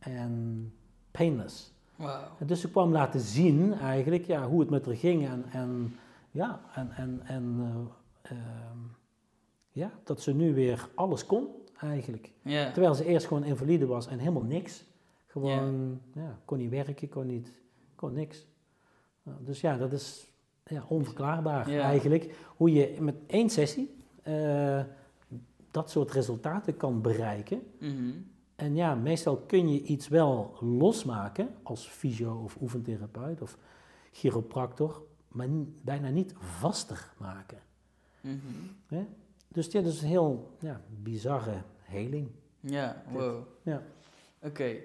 S1: and painless. Wow. En dus ze kwam laten zien eigenlijk ja, hoe het met haar ging en, en ja, en, en, en uh, uh, ja, dat ze nu weer alles kon eigenlijk. Yeah. Terwijl ze eerst gewoon invalide was en helemaal niks. Gewoon, yeah. ja, kon niet werken, kon niet, kon niks. dus ja, dat is ja, onverklaarbaar eigenlijk. Hoe je met één sessie uh, dat soort resultaten kan bereiken. Mhm. En ja, meestal kun je iets wel losmaken als fysio of oefentherapeut of chiropractor, maar bijna niet vaster maken. Mm Dus dit is een heel ja, bizarre heling.
S2: Ja, wow. Ja. Oké,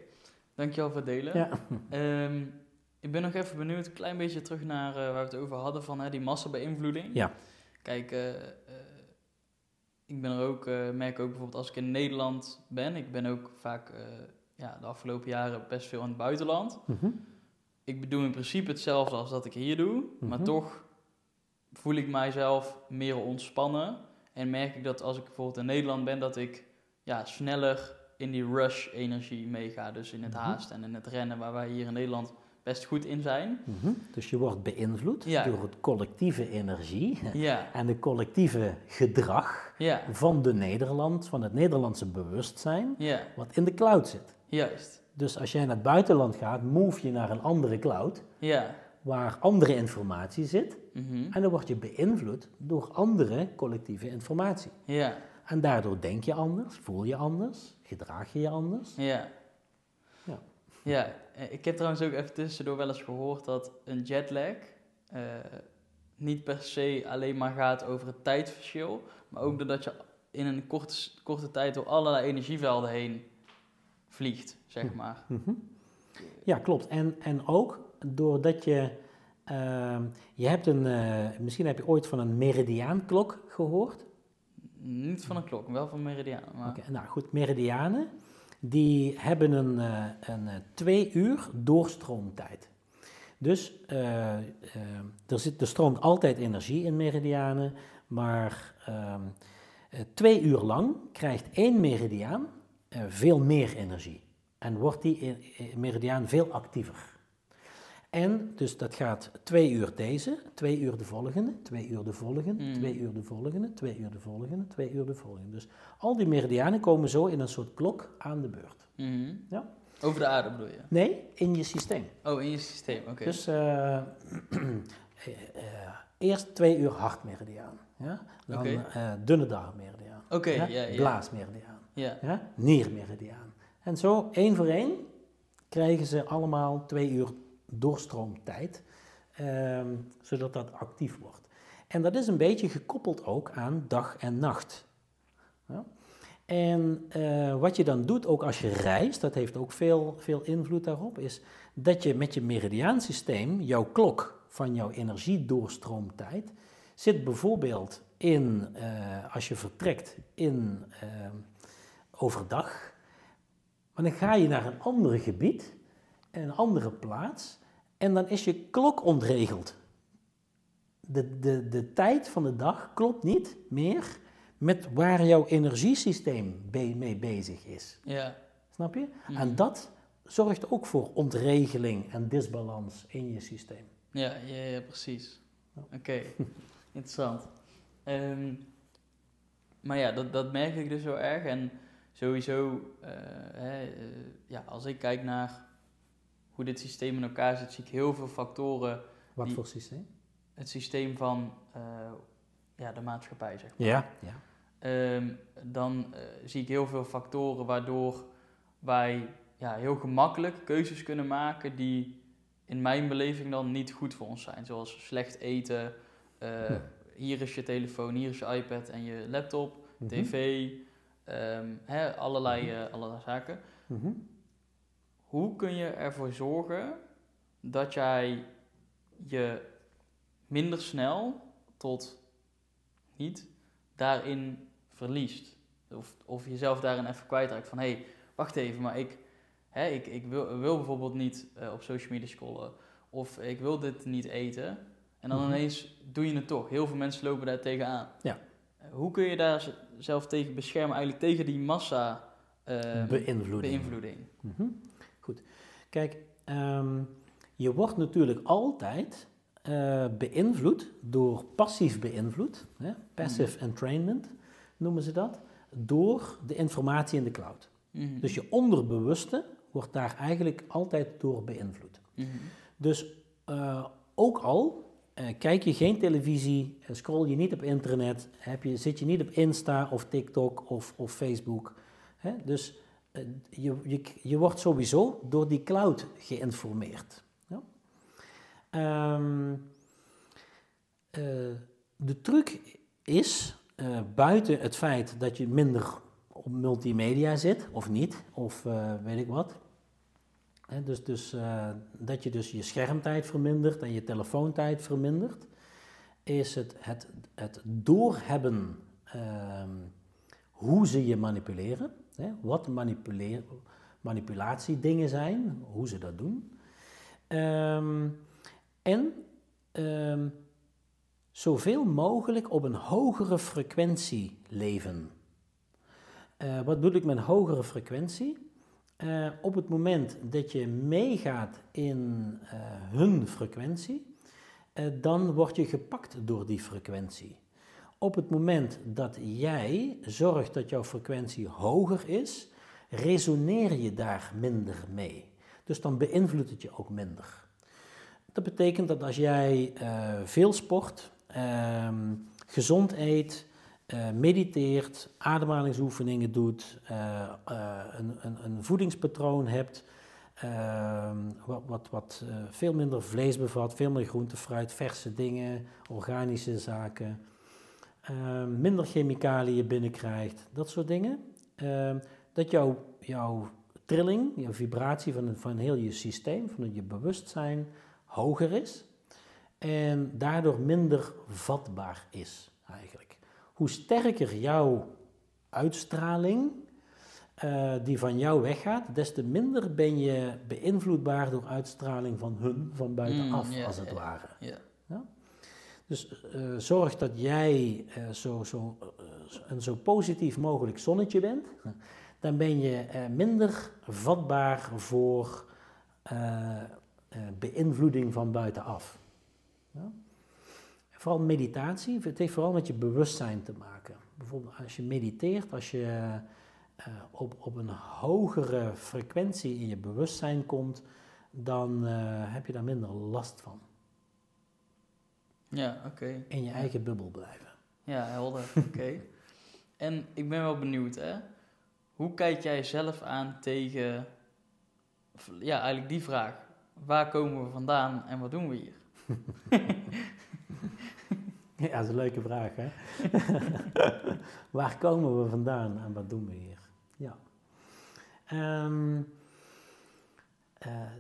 S2: dankjewel voor het delen. Ja. Um, ik ben nog even benieuwd, een klein beetje terug naar uh, waar we het over hadden, van hè, die massabeïnvloeding. Ja. Kijk, uh, ik ben er ook, merk ook bijvoorbeeld als ik in Nederland ben, ik ben ook vaak ja, de afgelopen jaren best veel in het buitenland. Mhm. Ik bedoel in principe hetzelfde als dat ik hier doe, maar mhm. toch voel ik mijzelf meer ontspannen. En merk ik dat als ik bijvoorbeeld in Nederland ben, dat ik ja, sneller in die rush-energie meega. Dus in het mhm. haast en in het rennen, waar wij hier in Nederland best goed in zijn.
S1: Mhm. Dus je wordt beïnvloed door het collectieve energie [laughs] ja. en het collectieve gedrag ja. van de Nederland, van het Nederlandse bewustzijn, wat in de cloud zit. Juist. Dus als jij naar het buitenland gaat, move je naar een andere cloud, waar andere informatie zit, mhm. en dan word je beïnvloed door andere collectieve informatie. Ja. En daardoor denk je anders, voel je anders, gedraag je je anders.
S2: Ja. Ja. Ja, eh, ik heb trouwens ook even tussendoor wel eens gehoord dat een jetlag uh, niet per se alleen maar gaat over het tijdverschil, maar ook doordat je in een korte, korte tijd door allerlei energievelden heen vliegt, zeg hm. maar. Mhm.
S1: Ja, klopt. En, en ook doordat je, uh, je hebt een, uh, misschien heb je ooit van een meridiaanklok gehoord?
S2: Niet van een klok, wel van meridianen.
S1: Maar... Oké, nou goed, meridianen die hebben een, uh, een eh, twee uur doorstroomtijd. Dus uh, er, zit, er stroomt altijd energie in meridianen, maar ehm, twee uur lang krijgt één meridiaan veel meer energie en wordt die meridiaan veel actiever. En dus dat gaat twee uur deze, twee uur de volgende, twee uur de volgende, mm. twee uur de volgende, twee uur de volgende, twee uur de volgende. Dus al die meridianen komen zo in een soort klok aan de beurt.
S2: Mm. Ja? Over de aarde bedoel je?
S1: Nee, in je systeem.
S2: Oh, in je systeem, oké.
S1: Dus uh, [clears throat] eerst twee uur hartmeridiaan, ja? dan okay. dunne darmmeridiaan,
S2: okay,
S1: ja? blaasmeridiaan, ja. Ja? niermeridiaan. En zo, één voor één, krijgen ze allemaal twee uur doorstroomtijd, ehm, zodat dat actief wordt. En dat is een beetje gekoppeld ook aan dag en nacht. Ja? En uh, wat je dan doet, ook als je reist, dat heeft ook veel, veel invloed daarop, is dat je met je meridiaansysteem, jouw klok van jouw energiedoorstroomtijd, zit bijvoorbeeld in, uh, als je vertrekt in uh, overdag, maar dan ga je naar een ander gebied, een andere plaats, en dan is je klok ontregeld. De, de, de tijd van de dag klopt niet meer met waar jouw energiesysteem mee bezig is.
S2: Ja.
S1: Snap je? Mhm. En dat zorgt ook voor ontregeling en disbalans in je systeem.
S2: Ja, ja, ja precies. Oké, [laughs] interessant. Ehm, maar ja, dat, dat merk ik dus zo erg. En sowieso, uh, hè, uh, ja, als ik kijk naar hoe dit systeem in elkaar zit, zie ik heel veel factoren.
S1: Wat voor systeem?
S2: Het systeem van uh, ja, de maatschappij, zeg maar.
S1: Ja, ja.
S2: Um, dan zie ik heel veel factoren waardoor wij ja, heel gemakkelijk keuzes kunnen maken die in mijn beleving dan niet goed voor ons zijn. Zoals slecht eten, uh, hier is je telefoon, hier is je iPad en je laptop, mm -hmm. tv, um, hè, allerlei, uh, allerlei zaken. Mm -hmm. Hoe kun je ervoor zorgen dat jij je minder snel tot niet daarin verliest? Of, of jezelf daarin even kwijtraakt van hé, hey, wacht even, maar ik, hè, ik, ik wil, wil bijvoorbeeld niet uh, op social media scrollen of ik wil dit niet eten. En dan mm -hmm. ineens doe je het toch. Heel veel mensen lopen daar tegenaan.
S1: Ja.
S2: Hoe kun je daar zelf tegen beschermen, eigenlijk tegen die massa
S1: uh, beïnvloeding?
S2: beïnvloeding?
S1: Mm -hmm. Goed. Kijk, um, je wordt natuurlijk altijd uh, beïnvloed door passief beïnvloed, hè? passive mm. entrainment noemen ze dat, door de informatie in de cloud. Mm. Dus je onderbewuste wordt daar eigenlijk altijd door beïnvloed.
S2: Mm.
S1: Dus uh, ook al uh, kijk je geen televisie, scroll je niet op internet, heb je, zit je niet op Insta of TikTok of, of Facebook. Hè? Dus je, je, je wordt sowieso door die cloud geïnformeerd. Ja? Um, uh, de truc is, uh, buiten het feit dat je minder op multimedia zit, of niet, of weet ik wat. Dus dus dat je dus je schermtijd vermindert en je telefoontijd vermindert, is het, het, het doorhebben ehm, hoe ze je manipuleren. Hè, wat manipulatiedingen zijn, hoe ze dat doen. Um, en um, zoveel mogelijk op een hogere frequentie leven. Uh, wat bedoel ik met hogere frequentie? Uh, op het moment dat je meegaat in uh, hun frequentie, dan word je gepakt door die frequentie. Op het moment dat jij zorgt dat jouw frequentie hoger is, resoneer je daar minder mee. Dus dan beïnvloedt het je ook minder. Dat betekent dat als jij uh, veel sport, uh, gezond eet, uh, mediteert, ademhalingsoefeningen doet, uh, een, een, een, voedingspatroon hebt, ehm, wat, wat, wat veel minder vlees bevat, veel meer groente, fruit, verse dingen, organische zaken, ehm, minder chemicaliën binnenkrijgt, dat soort dingen. dat jouw, jouw trilling, je vibratie van, van heel je systeem, van je bewustzijn, hoger is en daardoor minder vatbaar is eigenlijk. Hoe sterker jouw uitstraling uh, die van jou weggaat, des te minder ben je beïnvloedbaar door uitstraling van hun van buitenaf, mm, yeah, als het
S2: yeah,
S1: ware.
S2: Yeah.
S1: Ja? Dus uh, zorg dat jij uh, zo, zo, een zo positief mogelijk zonnetje bent. [laughs] Dan ben je minder vatbaar voor beïnvloeding van buitenaf. Ja? Vooral meditatie, het heeft vooral met je bewustzijn te maken. Bijvoorbeeld als je mediteert, als je op, op een hogere frequentie in je bewustzijn komt, dan heb je daar minder last van.
S2: Ja, oké. Okay.
S1: In je eigen bubbel blijven.
S2: Ja, helder. [laughs] Oké. en ik ben wel benieuwd, hè. Hoe kijk jij zelf aan tegen, ja, eigenlijk die vraag waar komen we vandaan en wat doen we hier? [laughs]
S1: Ja, dat is een leuke vraag, hè? [laughs] Waar komen we vandaan en wat doen we hier? Ja. Um,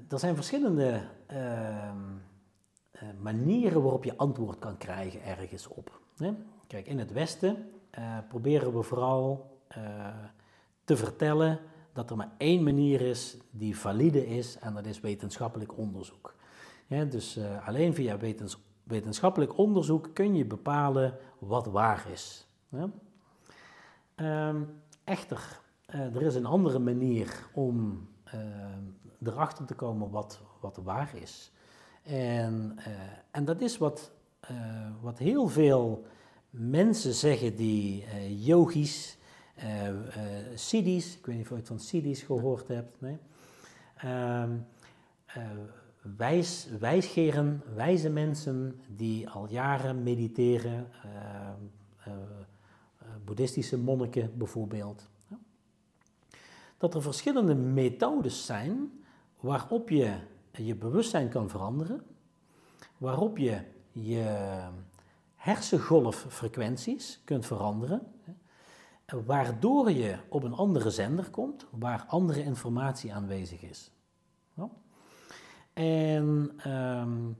S1: er zijn verschillende ehm, manieren waarop je antwoord kan krijgen ergens op. Kijk, in het Westen uh, proberen we vooral uh, te vertellen dat er maar één manier is die valide is en dat is wetenschappelijk onderzoek. Dus alleen via wetens wetenschappelijk onderzoek kun je bepalen wat waar is. Um, echter, er is een andere manier om erachter te komen wat, wat waar is. En, uh, en dat is wat, uh, wat heel veel mensen zeggen die uh, yogis, siddhis, ik weet niet of je het van siddhis gehoord hebt, nee? Um, wijs, wijsgeren, wijze mensen die al jaren mediteren, boeddhistische monniken bijvoorbeeld. Dat er verschillende methodes zijn waarop je je bewustzijn kan veranderen, waarop je je hersengolffrequenties kunt veranderen, waardoor je op een andere zender komt waar andere informatie aanwezig is. En um,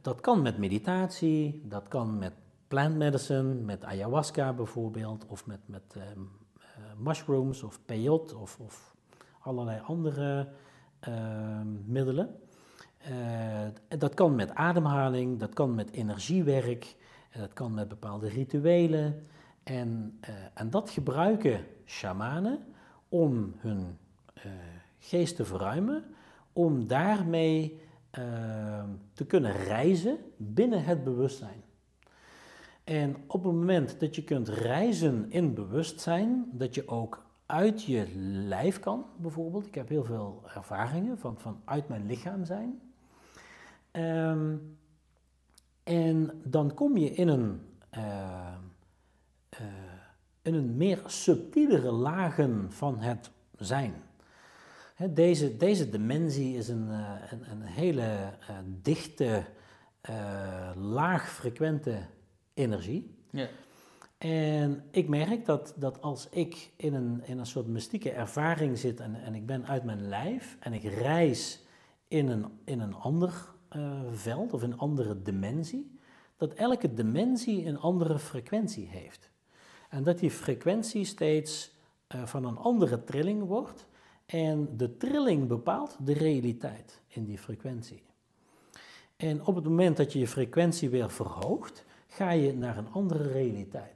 S1: dat kan met meditatie, dat kan met plant medicine, met ayahuasca bijvoorbeeld, of met, met um, mushrooms of peyote of, of allerlei andere Ehm, middelen. Uh, dat kan met ademhaling, dat kan met energiewerk, dat kan met bepaalde rituelen. En, uh, en dat gebruiken shamanen om hun uh, geest te verruimen, om daarmee ehm, te kunnen reizen binnen het bewustzijn. En op het moment dat je kunt reizen in bewustzijn, dat je ook uit je lijf kan, bijvoorbeeld. Ik heb heel veel ervaringen van, van uit mijn lichaam zijn. Um, en dan kom je in een, uh, uh, in een meer subtielere lagen van het zijn. Deze, deze dimensie is een, uh, een, een, hele dichte, laagfrequente energie. Ja. En ik merk dat, dat als ik in een, in een soort mystieke ervaring zit en, en ik ben uit mijn lijf en ik reis in een, in een ander uh, veld of een andere dimensie, dat elke dimensie een andere frequentie heeft. En dat die frequentie steeds uh, van een andere trilling wordt en de trilling bepaalt de realiteit in die frequentie. En op het moment dat je je frequentie weer verhoogt, ga je naar een andere realiteit.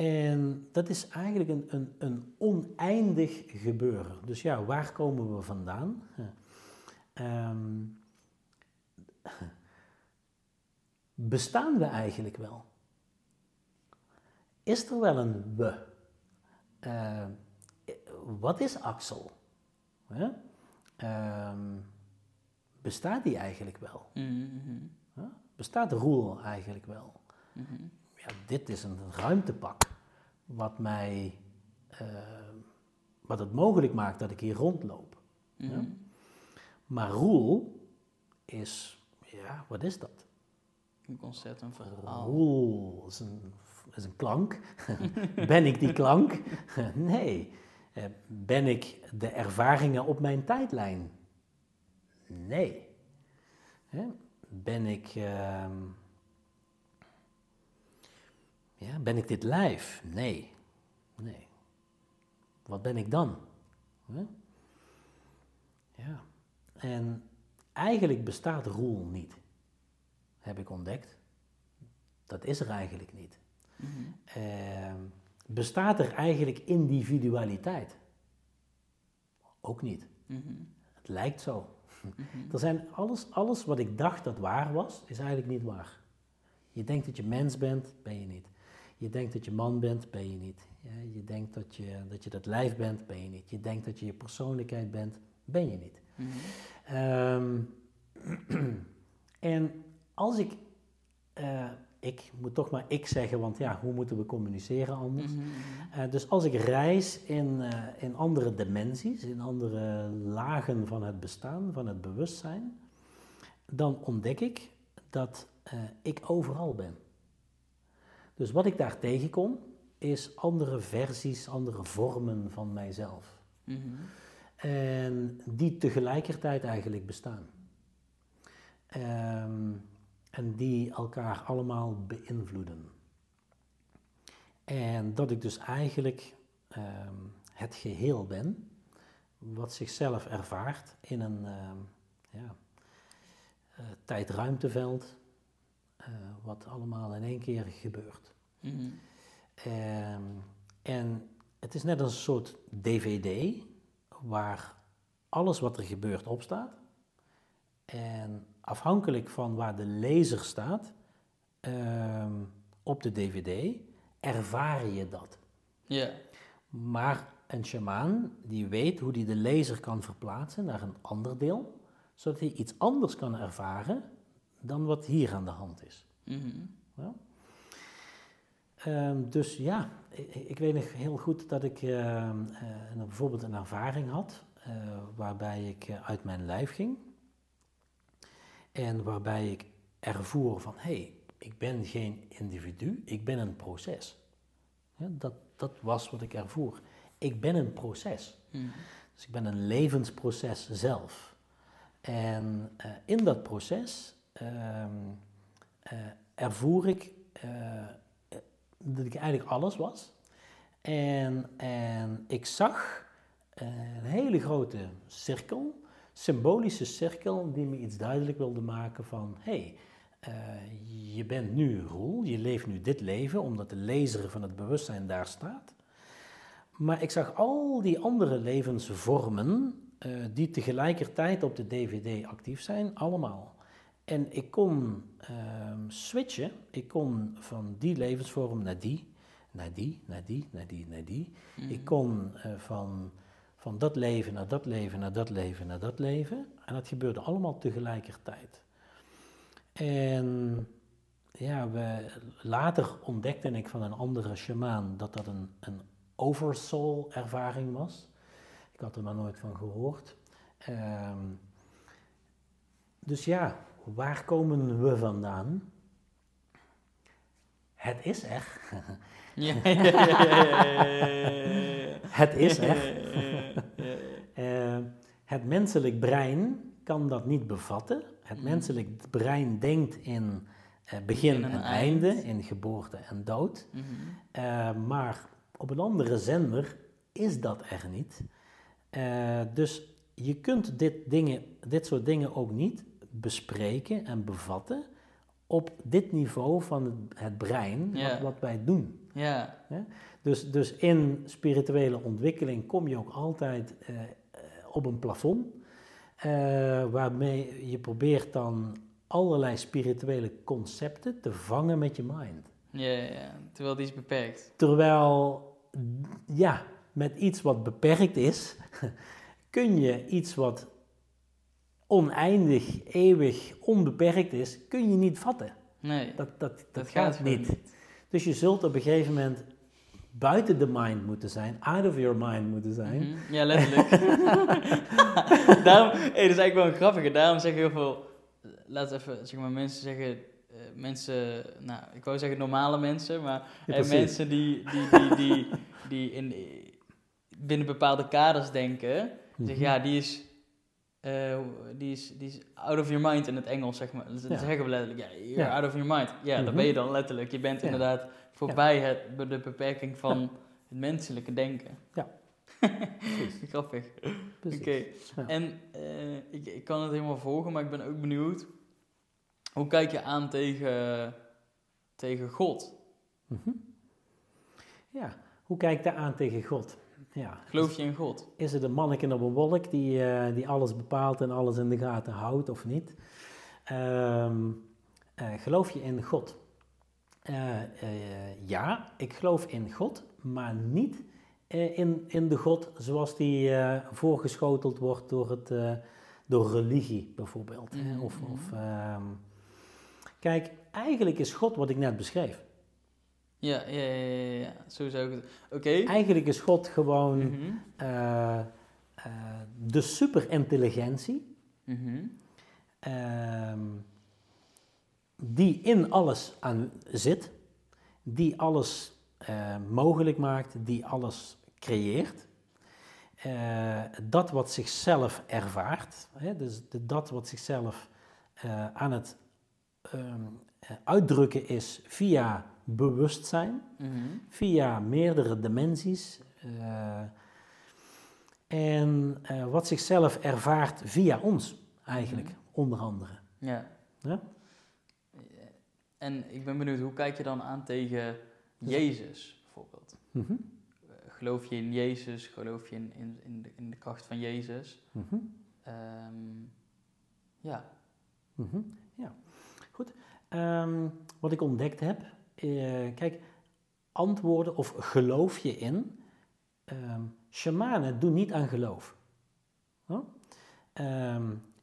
S1: En dat is eigenlijk een, een, een oneindig gebeuren. Dus ja, waar komen we vandaan? Um, bestaan we eigenlijk wel? Is er wel een we? Uh, wat is Axel? Uh, bestaat die eigenlijk wel? Mm -hmm. Bestaat Roel eigenlijk wel? Mm -hmm ja, dit is een ruimtepak wat mij, uh, wat het mogelijk maakt dat ik hier rondloop. ja? Mhm. Maar roel is, ja, wat is dat?
S2: Een concept, een verhaal.
S1: Roel is een, is een klank. [laughs] ben ik die klank? [laughs] nee. Uh, ben ik de ervaringen op mijn tijdlijn? Nee. Ben ik... Uh, ja, ben ik dit lijf? Nee. Nee. Wat ben ik dan? Ja. En eigenlijk bestaat roel niet, heb ik ontdekt. Dat is er eigenlijk niet. Mm bestaat er eigenlijk individualiteit? Ook niet. Mhm. Het lijkt zo. Mhm. [laughs] Er zijn alles, alles wat ik dacht dat waar was, is eigenlijk niet waar. Je denkt dat je mens bent, ben je niet. Je denkt dat je man bent, ben je niet. Je denkt dat je, dat je dat lijf bent, ben je niet. Je denkt dat je je persoonlijkheid bent, ben je niet. Mhm. um, en als ik, uh, ik moet toch maar ik zeggen, want ja, hoe moeten we communiceren anders? Mm uh, dus als ik reis in, uh, in andere dimensies, in andere lagen van het bestaan, van het bewustzijn, dan ontdek ik dat ik overal ben. Dus wat ik daar tegenkom, is andere versies, andere vormen van mijzelf. Mhm. En die tegelijkertijd eigenlijk bestaan. Ehm, en die elkaar allemaal beïnvloeden. En dat ik dus eigenlijk ehm, het geheel ben, wat zichzelf ervaart in een uh, ja, uh, tijd-ruimteveld, uh, wat allemaal in één keer gebeurt. Mm en het is net als een soort DVD waar alles wat er gebeurt op staat. En afhankelijk van waar de lezer staat ehm, op de DVD, ervaar je dat.
S2: Ja.
S1: Maar een shamaan die weet hoe hij de lezer kan verplaatsen naar een ander deel, zodat hij iets anders kan ervaren dan wat hier aan de hand is. Mm? Ehm, dus ja, ik, ik, weet nog heel goed dat ik uh, bijvoorbeeld een ervaring had uh, waarbij ik eh, uit mijn lijf ging en waarbij ik ervoer van hé, hey, ik ben geen individu, ik ben een proces. Ja, dat, dat was wat ik ervoer. Ik ben een proces. Hmm. Dus ik ben een levensproces zelf. En in dat proces ehm, ervoer ik dat ik eigenlijk alles was. En, en ik zag een hele grote cirkel, symbolische cirkel, die me iets duidelijk wilde maken van, hey, uh, je bent nu Roel, je leeft nu dit leven, omdat de lezer van het bewustzijn daar staat. Maar ik zag al die andere levensvormen, uh, die tegelijkertijd op de DVD actief zijn, allemaal. En ik kon ehm, switchen. Ik kon van die levensvorm naar die, naar die, naar die, naar die, naar die. Ik mhm. kon uh, van, van dat leven naar dat leven, naar dat leven, naar dat leven. En dat gebeurde allemaal tegelijkertijd. En ja, we, later ontdekte ik van een andere shamaan dat dat een, een oversoul ervaring was. Ik had er nog nooit van gehoord. Um, dus ja, waar komen we vandaan? Het is er. Ja, [laughs] het is er. uh, [laughs] het menselijk brein kan dat niet bevatten. Het mm. menselijk brein denkt in uh, begin en, einde, in geboorte en dood. Mm -hmm. uh, maar op een andere zender is dat er niet. dus je kunt dit, dingen, dit soort dingen ook niet bespreken en bevatten op dit niveau van het, brein, wat, wat, wij doen.
S2: Ja.
S1: Dus, dus in spirituele ontwikkeling kom je ook altijd uh, op een plafond, uh, waarmee je probeert dan allerlei spirituele concepten te vangen met je mind.
S2: Ja, ja, terwijl die is beperkt.
S1: Terwijl, ja, met iets wat beperkt is, [laughs] kun je iets wat oneindig, eeuwig, onbeperkt is, kun je niet vatten.
S2: Nee,
S1: dat, dat, dat, gaat, niet. Dus je zult op een gegeven moment buiten de mind moeten zijn, out of your mind moeten zijn.
S2: Mhm. Ja, letterlijk. [laughs] daarom, hey, dat is eigenlijk wel een grappige. Daarom zeggen heel veel, laat even, zeg maar, mensen zeggen, uh, mensen, nou, ik wou zeggen normale mensen, maar ja, mensen die, die, die, die, die in, binnen bepaalde kaders denken, zeggen, mhm. ja, die is uh, die, is, die is out of your mind in het Engels, zeg maar. Dat zeggen we letterlijk, ja, you're out of your mind. Ja, mm dat ben je dan letterlijk. Je bent inderdaad voorbij het, de beperking van het menselijke denken.
S1: Ja. [laughs]
S2: Grappig. Oké. En uh, ik, ik kan het helemaal volgen, maar ik ben ook benieuwd. Hoe kijk je aan tegen, tegen God?
S1: Mm -hmm. Ja, hoe kijk je aan tegen God? Ja.
S2: Geloof je in God?
S1: Is het een manneke op een wolk die, uh, die alles bepaalt en alles in de gaten houdt of niet? Um, uh, geloof je in God? Uh, ja, ik geloof in God, maar niet in, in de God zoals die voorgeschoteld wordt door, het, door religie bijvoorbeeld. Mm Of, of um, kijk, eigenlijk is God wat ik net beschreef.
S2: Ja, ja, ja, ja, zo zou ik het... Oké.
S1: Eigenlijk is God gewoon mm uh, de superintelligentie. Mm die in alles aan zit, die alles uh, mogelijk maakt, die alles creëert. Dat wat zichzelf ervaart, hè, dus de, dat wat zichzelf aan het um, uitdrukken is via bewustzijn, mm -hmm. via meerdere dimensies. en wat zichzelf ervaart via ons, eigenlijk, mm -hmm. onder andere.
S2: Ja. ja. En ik ben benieuwd, hoe kijk je dan aan tegen Jezus bijvoorbeeld? Mm -hmm. Geloof je in Jezus? Geloof je in, in, in, de, in de kracht van Jezus? -hmm. um,
S1: ja. Ja, goed. Um, wat ik ontdekt heb, uh, kijk, antwoorden of geloof je in, um, shamanen doen niet aan geloof. Huh?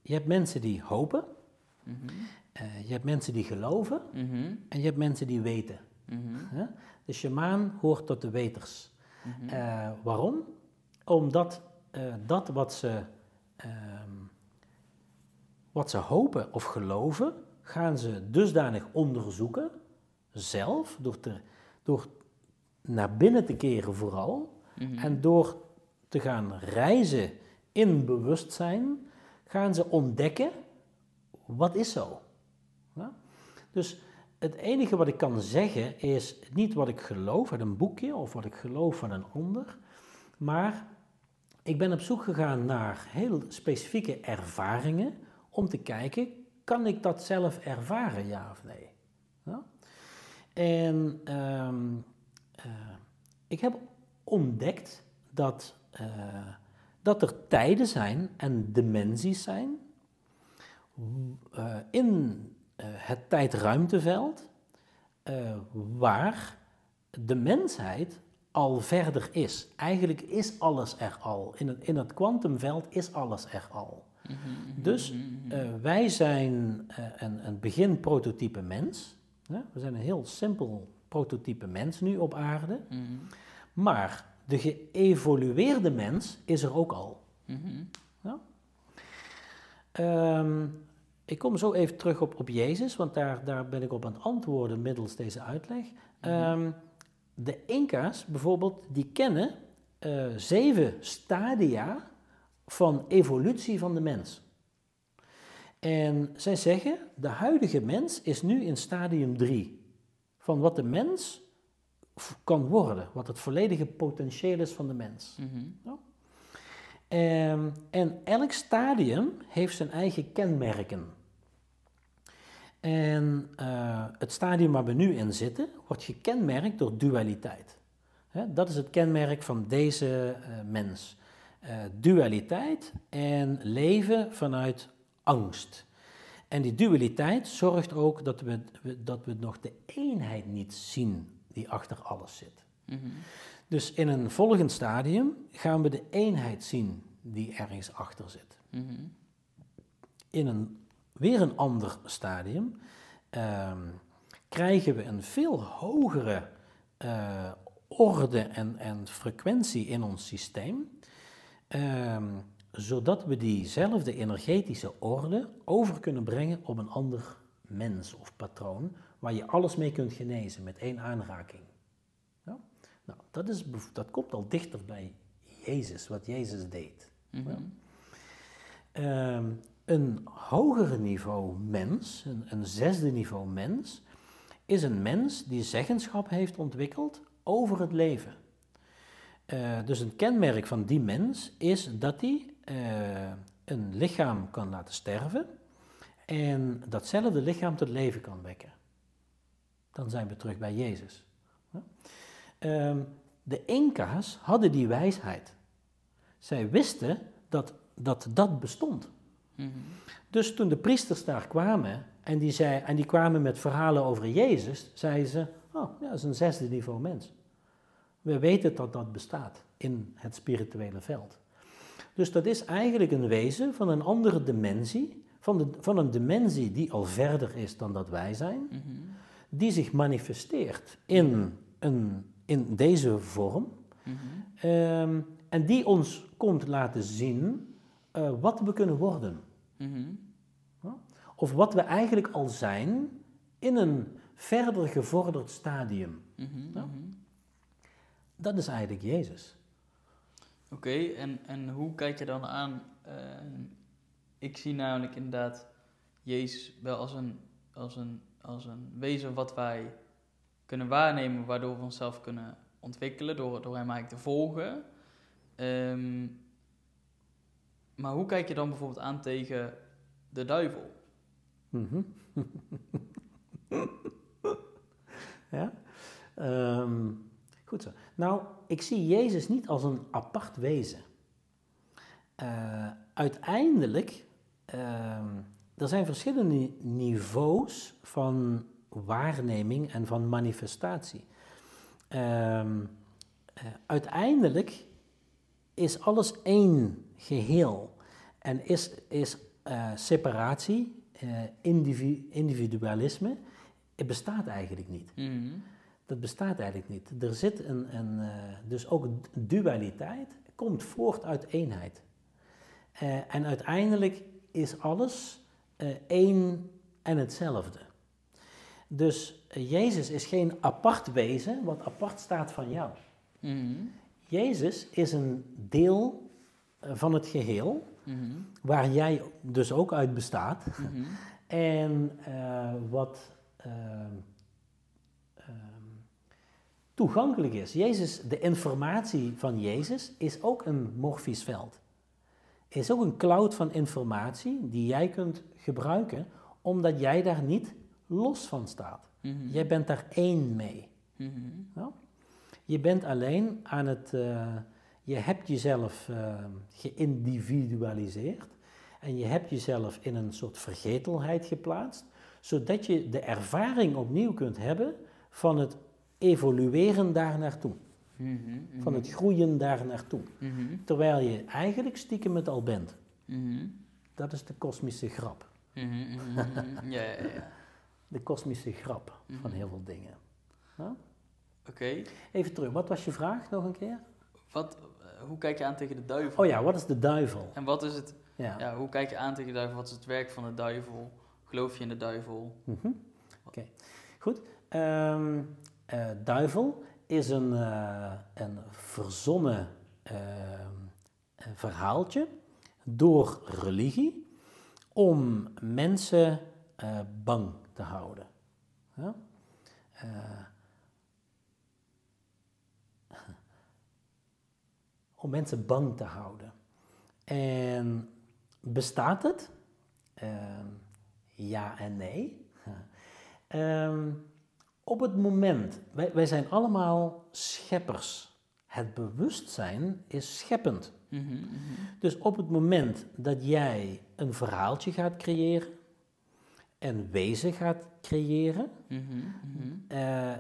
S1: je hebt mensen die hopen, uh, je hebt mensen die geloven en je hebt mensen die weten. Mm De shamaan hoort tot de weters. -hmm. waarom? Omdat uh, dat wat ze, ehm, wat ze hopen of geloven, gaan ze dusdanig onderzoeken, zelf, door, te, door naar binnen te keren vooral, mm -hmm. en door te gaan reizen in bewustzijn, gaan ze ontdekken, wat is zo? Ja? Dus het enige wat ik kan zeggen is niet wat ik geloof uit een boekje of wat ik geloof van een ander, maar ik ben op zoek gegaan naar heel specifieke ervaringen om te kijken, kan ik dat zelf ervaren, ja of nee? En um, uh, ik heb ontdekt dat, uh, dat er tijden zijn en dimensies zijn uh, in het tijdruimteveld waar de mensheid al verder is. Eigenlijk is alles er al. In het, in het kwantumveld is alles er al. Mhm, mhm, dus uh, wij zijn een, een beginprototype mens. We zijn een heel simpel prototype mens nu op aarde. Mhm. Maar de geëvolueerde mens is er ook al. Ja? Um, ik kom zo even terug op, op Jezus, want daar, daar ben ik op aan het antwoorden middels deze uitleg. Um, de Inca's bijvoorbeeld, die kennen uh, zeven stadia van evolutie van de mens. En zij zeggen, de huidige mens is nu in stadium 3. Van wat de mens kan worden, wat het volledige potentieel is van de mens. Mm -hmm. ja? um, en elk stadium heeft zijn eigen kenmerken. En uh, het stadium waar we nu in zitten, wordt gekenmerkt door dualiteit. Hè, dat is het kenmerk van deze uh, mens. Uh, dualiteit en leven vanuit angst. En die dualiteit zorgt ook dat we, dat we nog de eenheid niet zien die achter alles zit. Mm -hmm. Dus in een volgend stadium gaan we de eenheid zien die ergens achter zit. Mm -hmm. In een weer een ander stadium, um, krijgen we een veel hogere uh, orde en, en, frequentie in ons systeem, um, zodat we diezelfde energetische orde over kunnen brengen op een ander mens of patroon, waar je alles mee kunt genezen met één aanraking. Ja? Nou, dat, is, dat komt al dichter bij Jezus, wat Jezus deed. Mm -hmm. ja? um, een hogere niveau mens, een, een, zesde niveau mens, is een mens die zeggenschap heeft ontwikkeld over het leven. Uh, dus een kenmerk van die mens is dat hij uh, een lichaam kan laten sterven en datzelfde lichaam tot leven kan wekken. Dan zijn we terug bij Jezus. Uh, de Inca's hadden die wijsheid. Zij wisten dat dat, dat bestond. Mhm. Dus toen de priesters daar kwamen en die, zei, en die kwamen met verhalen over Jezus, zeiden ze, oh, ja, dat is een zesde niveau mens. We weten dat dat bestaat in het spirituele veld. Dus dat is eigenlijk een wezen van een andere dimensie, van, de, van een dimensie die al verder is dan dat wij zijn, mhm. die zich manifesteert in, een, in deze vorm mhm. Ehm, en die ons komt laten zien uh, wat we kunnen worden. Mhm. Of wat we eigenlijk al zijn in een verder gevorderd stadium. Dat is eigenlijk Jezus.
S2: Oké, en, en hoe kijk je dan aan? eh, ik zie namelijk inderdaad Jezus wel als een, als, een, als een wezen wat wij kunnen waarnemen, waardoor we onszelf kunnen ontwikkelen, door, door hem eigenlijk te volgen. Ehm, maar hoe kijk je dan bijvoorbeeld aan tegen de duivel?
S1: Mhm. [laughs] ja? Ehm, goed zo. Nou, ik zie Jezus niet als een apart wezen. Eh, uiteindelijk, ehm, er zijn verschillende niveaus van waarneming en van manifestatie. Ehm, eh, uiteindelijk is alles één geheel en is, is eh, separatie, individu- individualisme, het bestaat eigenlijk niet.
S2: Mhm.
S1: Dat bestaat eigenlijk niet. Er zit een, een eh, dus ook dualiteit komt voort uit eenheid. Eh, en uiteindelijk is alles eh, één en hetzelfde. Dus Jezus is geen apart wezen wat apart staat van jou.
S2: Mhm.
S1: Jezus is een deel van het geheel
S2: Mhm.
S1: waar jij dus ook uit bestaat.
S2: Mhm. [laughs]
S1: En wat toegankelijk is. Jezus, de informatie van Jezus is ook een morfisch veld. Is ook een cloud van informatie die jij kunt gebruiken, omdat jij daar niet los van staat.
S2: Mhm.
S1: Jij bent daar één mee.
S2: Mhm.
S1: Ja? Je bent alleen aan het. eh, je hebt jezelf eh, geïndividualiseerd. En je hebt jezelf in een soort vergetelheid geplaatst. Zodat je de ervaring opnieuw kunt hebben van het evolueren daar naartoe.
S2: Mhm. Mhm.
S1: Van het groeien daar naartoe.
S2: Mhm.
S1: Terwijl je eigenlijk stiekem het al bent.
S2: Mhm.
S1: Dat is de kosmische grap.
S2: Mhm, mhm, mhm. Ja, ja, ja.
S1: De kosmische grap van
S2: Mhm.
S1: heel veel dingen.
S2: Oké.
S1: Even terug, wat was je vraag nog een keer?
S2: Wat, eh, hoe kijk je aan tegen de duivel?
S1: Oh ja, wat is de duivel?
S2: En wat is het,
S1: Ja.
S2: ja, hoe kijk je aan tegen de duivel? Wat is het werk van de duivel? Geloof je in de duivel?
S1: Mhm. Oké, goed. Ehm, eh, duivel is een, eh, een verzonnen eh, verhaaltje door religie om mensen bang te houden. Ja? [laughs] Om mensen bang te houden. En bestaat het? Ja en nee. [laughs] Ehm, op het moment, wij, wij zijn allemaal scheppers. Het bewustzijn is scheppend.
S2: Mhm, mhm.
S1: Dus op het moment dat jij een verhaaltje gaat creëren, een wezen gaat creëren,
S2: Mhm,
S1: eh, eh,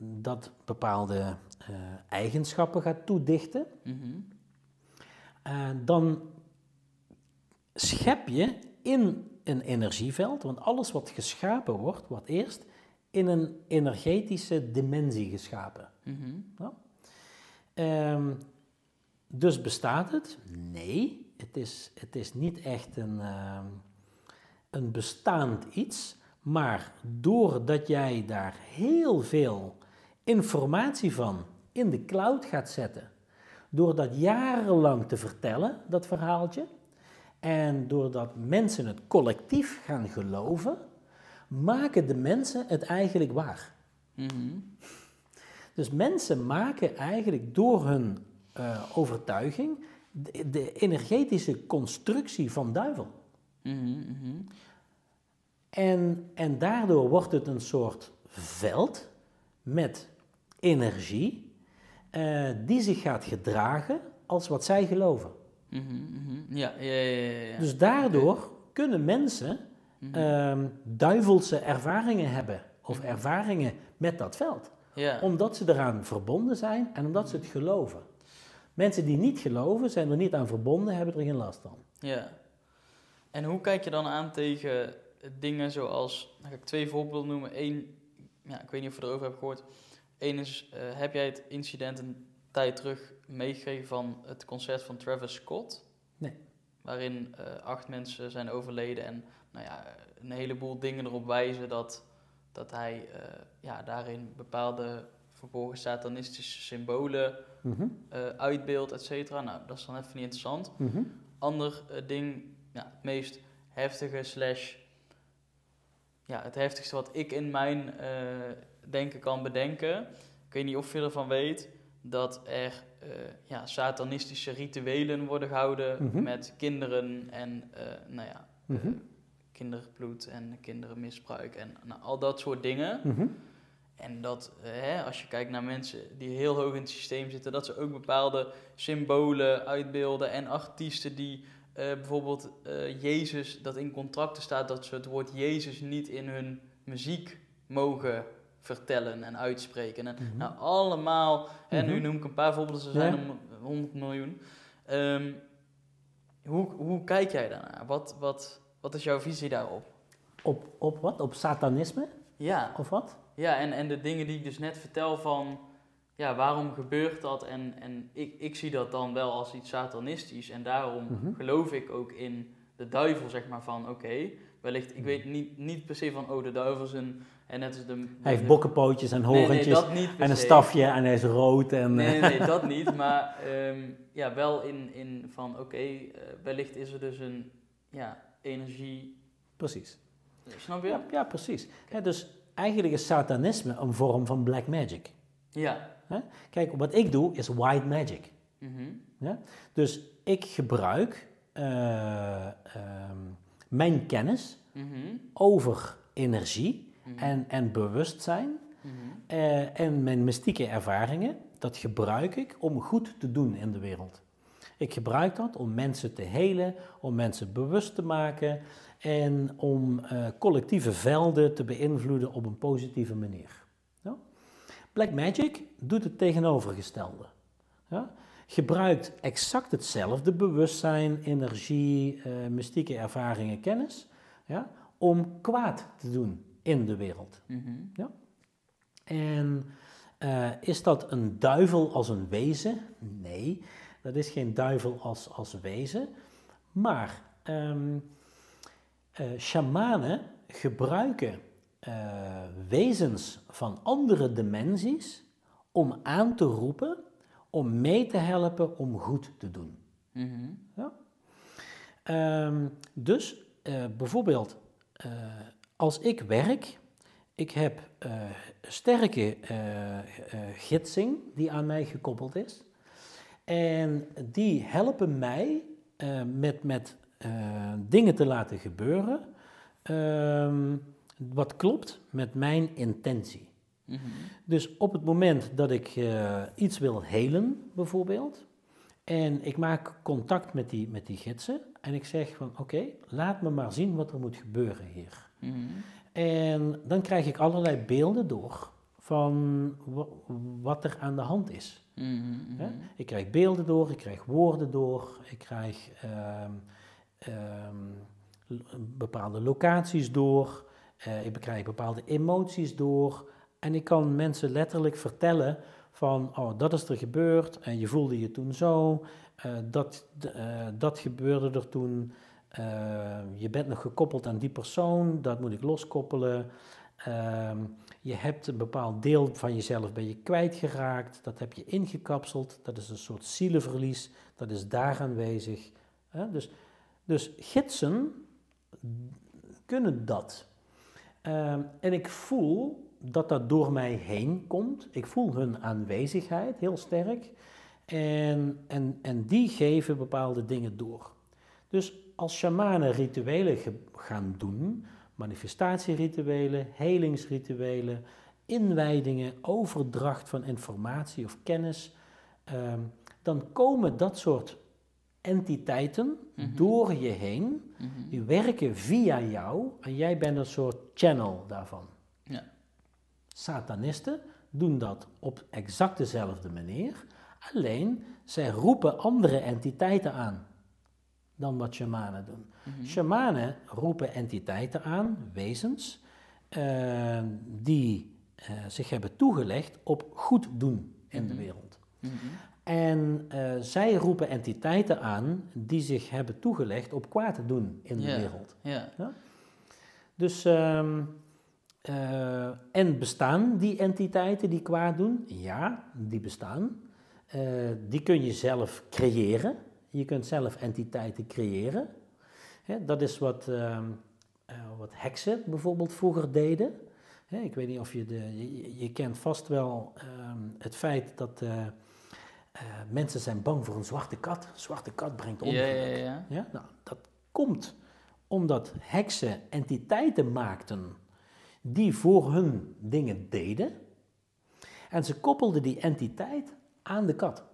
S1: dat bepaalde eh, eigenschappen gaat toedichten, dan schep je in een energieveld, want alles wat geschapen wordt, wordt eerst in een energetische dimensie geschapen.
S2: Mhm.
S1: Ehm, dus bestaat het? Nee, het is, het is niet echt een, ehm, een bestaand iets, maar doordat jij daar heel veel informatie van in de cloud gaat zetten, door dat jarenlang te vertellen, dat verhaaltje, en doordat mensen het collectief gaan geloven, maken de mensen het eigenlijk waar.
S2: Mhm.
S1: Dus mensen maken eigenlijk door hun eh, overtuiging de, de energetische constructie van duivel.
S2: Mhm, mhm.
S1: En, en daardoor wordt het een soort veld met energie eh, die zich gaat gedragen als wat zij geloven.
S2: Ja, ja, ja.
S1: Dus daardoor kunnen mensen
S2: Mhm.
S1: ehm, duivelse ervaringen hebben of ervaringen met dat veld.
S2: ja.
S1: Omdat ze eraan verbonden zijn en omdat ze het geloven. Mensen die niet geloven, zijn er niet aan verbonden, hebben er geen last van.
S2: Ja. En hoe kijk je dan aan tegen dingen zoals, dan ga ik twee voorbeelden noemen. Eén, ja, ik weet niet of je erover hebt gehoord. Eén is, eh, heb jij het incident een tijd terug meegekregen van het concert van Travis Scott?
S1: Nee.
S2: Waarin eh, acht mensen zijn overleden en nou ja, een heleboel dingen erop wijzen dat dat hij ja, daarin bepaalde verborgen satanistische symbolen mm uitbeeldt, et cetera. Nou, dat is dan even niet interessant. Mhm. Ander ding, ja, het meest heftige slash ja, het heftigste wat ik in mijn denken kan bedenken. Ik weet niet of je ervan weet dat er uh, ja, satanistische rituelen worden gehouden mhm. met kinderen en uh, nou ja, mm kinderbloed en kinderenmisbruik en nou, al dat soort dingen. Mhm. En dat, hè, als je kijkt naar mensen die heel hoog in het systeem zitten, dat ze ook bepaalde symbolen uitbeelden en artiesten die bijvoorbeeld Jezus, dat in contracten staat dat ze het woord Jezus niet in hun muziek mogen vertellen en uitspreken. En mhm. nou, allemaal, en nu mhm. noem ik een paar voorbeelden, ze zijn om 100 miljoen. Ehm, hoe, hoe kijk jij daarnaar? Wat, wat, wat is jouw visie daarop?
S1: Op, op wat? Op satanisme?
S2: Ja.
S1: Of wat?
S2: Ja, en, en de dingen die ik dus net vertel van, ja, waarom gebeurt dat? En, en ik, ik zie dat dan wel als iets satanistisch. En daarom mhm. geloof ik ook in de duivel, zeg maar, van oké, wellicht, ik weet niet, niet per se van, oh, de duivel is een en net als de,
S1: hij heeft bokkenpootjes en horentjes en een stafje en hij is rood. En,
S2: nee, nee, nee, [laughs] dat niet. Maar ehm, ja, wel in, in van oké, eh, wellicht is er dus een ja, energie...
S1: Precies.
S2: Snap je?
S1: Ja, ja precies. dus eigenlijk is satanisme een vorm van black magic.
S2: Ja.
S1: Kijk, wat ik doe is white magic. Mm ja? Dus ik gebruik uh, mijn kennis mm over energie Mhm. en, en bewustzijn mhm. eh, en mijn mystieke ervaringen, dat gebruik ik om goed te doen in de wereld. Ik gebruik dat om mensen te helen, om mensen bewust te maken en om uh, collectieve velden te beïnvloeden op een positieve manier. Ja? Black Magic doet het tegenovergestelde. Ja? Gebruikt exact hetzelfde bewustzijn, energie, uh, mystieke ervaringen, kennis, ja? om kwaad te doen in de wereld. Mhm. ja? En uh, is dat een duivel als een wezen? Nee, dat is geen duivel als, als wezen. Maar um, uh, shamanen gebruiken uh, wezens van andere dimensies om aan te roepen, om mee te helpen om goed te doen. Mm ja? Um, dus bijvoorbeeld als ik werk, ik heb sterke gidsing die aan mij gekoppeld is. En die helpen mij met, met dingen te laten gebeuren ehm, wat klopt met mijn intentie. Mhm. Dus op het moment dat ik iets wil helen, bijvoorbeeld, en ik maak contact met die, met die gidsen en ik zeg van oké, laat me maar zien wat er moet gebeuren hier. En dan krijg ik allerlei beelden door van wat er aan de hand is. Mhm, ik krijg beelden door, ik krijg woorden door, ik krijg ehm, ehm, bepaalde locaties door, uh, ik krijg bepaalde emoties door. En ik kan mensen letterlijk vertellen van, oh, dat is er gebeurd en je voelde je toen zo, uh, dat, uh, dat gebeurde er toen. Je bent nog gekoppeld aan die persoon, dat moet ik loskoppelen. Uh, je hebt een bepaald deel van jezelf ben je kwijtgeraakt, dat heb je ingekapseld, dat is een soort zielenverlies, dat is daar aanwezig. Dus, dus gidsen kunnen dat. Uh, en ik voel dat dat door mij heen komt. Ik voel hun aanwezigheid heel sterk. En, en, en die geven bepaalde dingen door. Dus als shamanen rituelen gaan doen, manifestatierituelen, helingsrituelen, inwijdingen, overdracht van informatie of kennis, ehm, dan komen dat soort entiteiten mhm. door je heen, mhm. die werken via jou en jij bent een soort channel daarvan. Ja. Satanisten doen dat op exact dezelfde manier, alleen zij roepen andere entiteiten aan dan wat shamanen doen. Mm Shamanen roepen entiteiten aan, wezens, uh, die uh, zich hebben toegelegd op goed doen in de mhm. wereld. Mhm. En uh, zij roepen entiteiten aan die zich hebben toegelegd op kwaad doen in de wereld.
S2: Yeah. Ja?
S1: Dus um, en bestaan die entiteiten die kwaad doen? Ja, die bestaan. die kun je zelf creëren. Je kunt zelf entiteiten creëren. dat is wat, ehm, wat heksen bijvoorbeeld vroeger deden. ik weet niet of je de. Je, kent vast wel ehm, het feit dat. mensen zijn bang voor een zwarte kat. Een zwarte kat brengt ongeluk. Ja, ja, ja. ja? Nou, dat komt omdat heksen entiteiten maakten die voor hun dingen deden. En ze koppelden die entiteit aan de kat.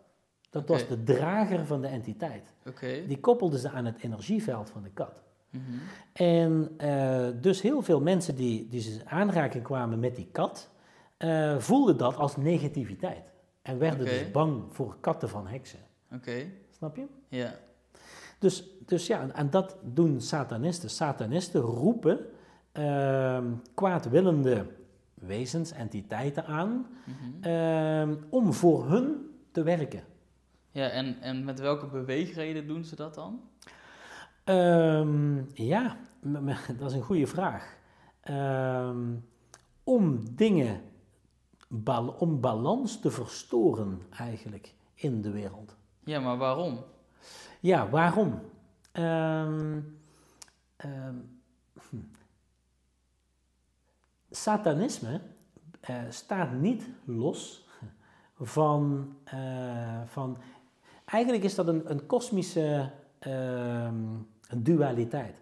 S1: Dat was de drager van de entiteit. Okay. Die koppelden ze aan het energieveld van de kat. Mm -hmm. En uh, dus heel veel mensen die, die ze aanraking kwamen met die kat, uh, voelden dat als negativiteit. En werden dus bang voor katten van heksen. Oké. Snap je? Ja. Dus, dus ja, en dat doen satanisten. Satanisten roepen uh, kwaadwillende wezens, entiteiten aan, mhm. ehm, om voor hun te werken.
S2: Ja, en, en met welke beweegreden doen ze dat dan?
S1: Ehm, ja, [laughs] dat is een goede vraag. om dingen, om balans te verstoren eigenlijk in de wereld.
S2: Ja, maar waarom?
S1: Ja, waarom? Um, Satanisme uh, staat niet los van, uh, van. Eigenlijk is dat een, een kosmische uh, dualiteit.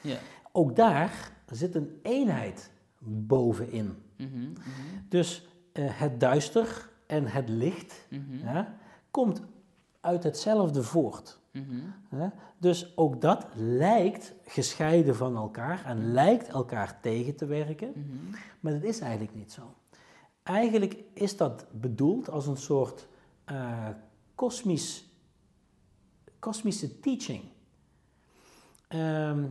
S1: Ja. Ook daar zit een eenheid bovenin. Mm -hmm, Dus uh, het duister en het licht mm -hmm. ja, komt uit hetzelfde voort. Mhm. Dus ook dat lijkt gescheiden van elkaar en lijkt elkaar tegen te werken, mhm. maar dat is eigenlijk niet zo. Eigenlijk is dat bedoeld als een soort uh, kosmisch, kosmische teaching. Ehm,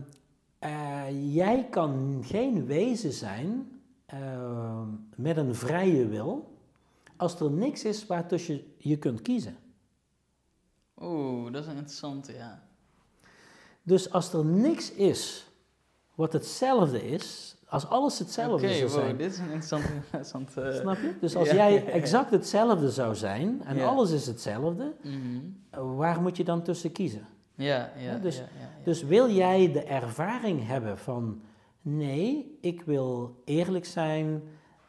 S1: eh, jij kan geen wezen zijn ehm, met een vrije wil als er niks is waartussen je, je kunt kiezen.
S2: Oeh, dat is een interessante, ja.
S1: Dus als er niks is wat hetzelfde is, als alles hetzelfde okay, zou wow, zijn...
S2: dit is een interessante... [laughs] interessante
S1: Snap je? Dus [laughs] als jij exact hetzelfde zou zijn en alles is hetzelfde, mhm. waar moet je dan tussen kiezen? Ja, ja, dus, ja, dus wil jij de ervaring hebben van... Nee, ik wil eerlijk zijn,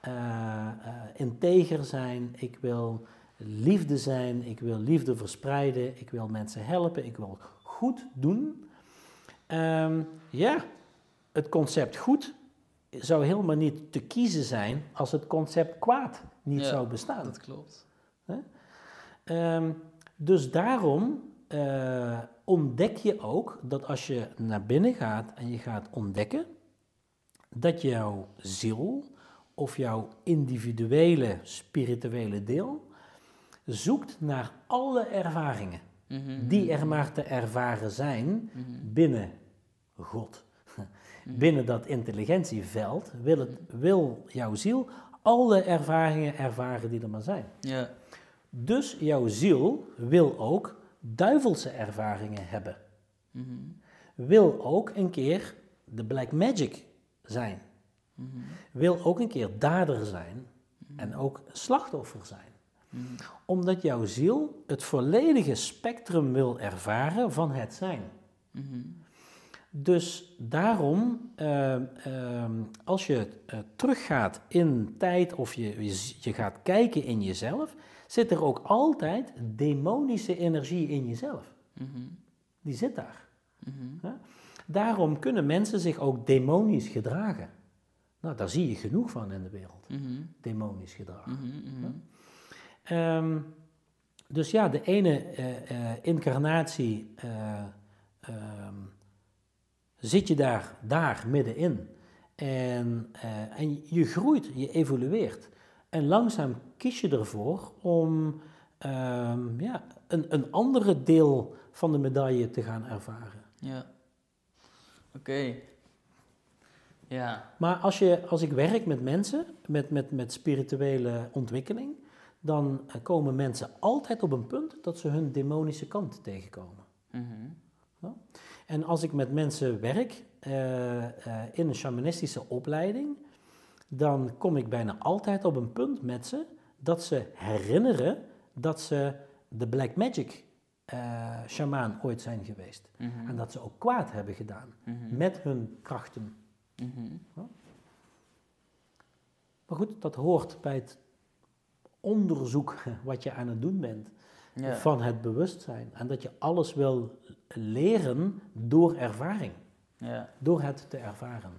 S1: uh, uh, integer zijn, ik wil liefde zijn, ik wil liefde verspreiden, ik wil mensen helpen, ik wil goed doen. Ehm, ja, het concept goed zou helemaal niet te kiezen zijn als het concept kwaad niet zou bestaan.
S2: Dat klopt.
S1: Um, dus daarom uh, ontdek je ook dat als je naar binnen gaat en je gaat ontdekken dat jouw ziel of jouw individuele spirituele deel zoekt naar alle ervaringen mhm. die er maar te ervaren zijn mhm. binnen God. Mhm. Binnen dat intelligentieveld wil, het, wil jouw ziel alle ervaringen ervaren die er maar zijn. Ja. Dus jouw ziel wil ook duivelse ervaringen hebben. Wil ook een keer de black magic zijn. Wil ook een keer dader zijn en ook slachtoffer zijn omdat jouw ziel het volledige spectrum wil ervaren van het zijn. Dus daarom, uh, als je uh, teruggaat in tijd of je, je, gaat kijken in jezelf, zit er ook altijd demonische energie in jezelf. Die zit daar. Daarom kunnen mensen zich ook demonisch gedragen. Nou, daar zie je genoeg van in de wereld. Demonisch gedrag. Um, dus ja, de ene uh, incarnatie uh, zit je daar, daar middenin. En, en je groeit, je evolueert. En langzaam kies je ervoor om um, ja, een, een andere deel van de medaille te gaan ervaren.
S2: Ja. Oké. Ja.
S1: Maar als, je, als ik werk met mensen, met, met, met spirituele ontwikkeling, dan eh, komen mensen altijd op een punt dat ze hun demonische kant tegenkomen. Mm En als ik met mensen werk uh, uh, in een shamanistische opleiding, dan kom ik bijna altijd op een punt met ze dat ze herinneren dat ze de Black Magic uh, shamaan ooit zijn geweest. Mhm. En dat ze ook kwaad hebben gedaan mhm. met hun krachten. Mhm. Maar goed, dat hoort bij het onderzoek [laughs] wat je aan het doen bent van het bewustzijn. En dat je alles wil leren door ervaring. Ja. Door het te ervaren.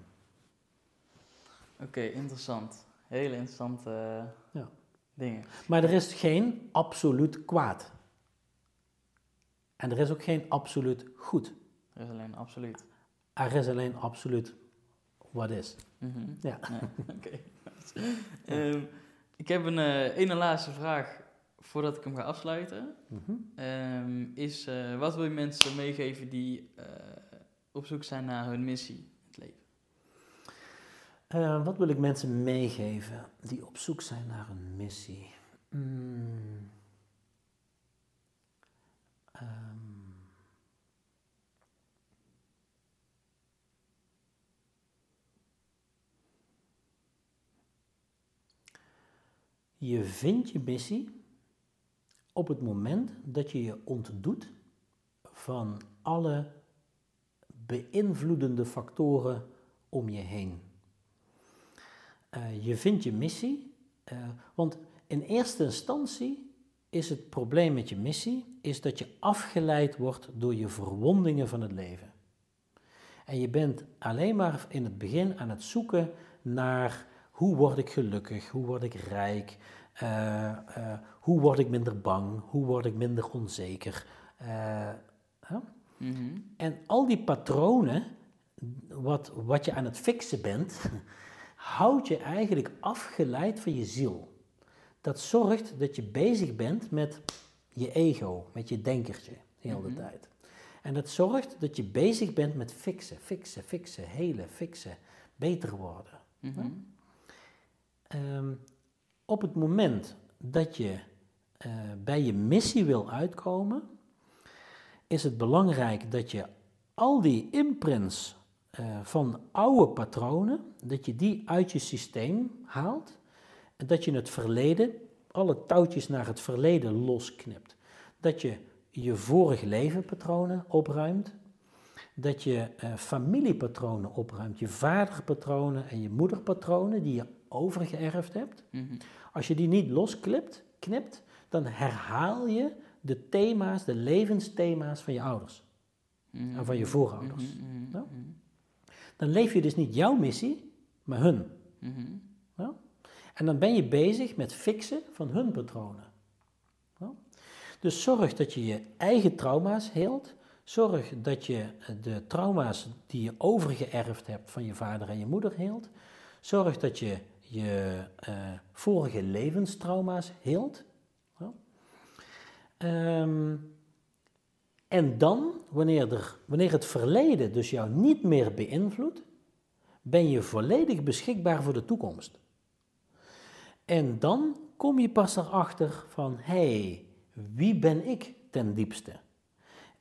S2: Oké, interessant. Hele interessante ja. dingen.
S1: Maar er is geen absoluut kwaad. En er is ook geen absoluut goed.
S2: Er is alleen absoluut.
S1: Er is alleen absoluut wat is.
S2: Mhm. Ja. [laughs] Oké. Ehm, ik heb een uh, ene laatste vraag voordat ik hem ga afsluiten. Mhm. Ehm, is uh, wat wil je mensen meegeven die uh, op zoek zijn naar hun missie in het leven?
S1: wat wil ik mensen meegeven die op zoek zijn naar een missie? Mm. Um, je vindt je missie op het moment dat je je ontdoet van alle beïnvloedende factoren om je heen. Uh, je vindt je missie, uh, want in eerste instantie is het probleem met je missie, is dat je afgeleid wordt door je verwondingen van het leven. En je bent alleen maar in het begin aan het zoeken naar hoe word ik gelukkig, hoe word ik rijk, hoe word ik minder bang, hoe word ik minder onzeker. Uh, mm En al die patronen, wat, wat je aan het fixen bent, houdt je eigenlijk afgeleid van je ziel dat zorgt dat je bezig bent met je ego, met je denkertje, de hele mhm. tijd. En dat zorgt dat je bezig bent met fixen, fixen, fixen, hele, fixen, beter worden. Mhm. Ehm, op het moment dat je uh, bij je missie wil uitkomen, is het belangrijk dat je al die imprints uh, van oude patronen, dat je die uit je systeem haalt en dat je het verleden, alle touwtjes naar het verleden losknipt. Dat je je vorige levenpatronen opruimt. Dat je uh, familiepatronen opruimt. Je vaderpatronen en je moederpatronen die je overgeërfd hebt. Mhm. Als je die niet losknipt, knipt, dan herhaal je de thema's, de levensthema's van je ouders. Mhm. En van je voorouders. Mhm. Dan leef je dus niet jouw missie, maar hun. En dan ben je bezig met fixen van hun patronen. Dus zorg dat je je eigen trauma's heelt. Zorg dat je de trauma's die je overgeërfd hebt van je vader en je moeder heelt. Zorg dat je je uh, vorige levenstrauma's heelt. Um, en dan, wanneer, er, wanneer het verleden dus jou niet meer beïnvloedt, ben je volledig beschikbaar voor de toekomst. En dan kom je pas erachter van, hé, hey, wie ben ik ten diepste?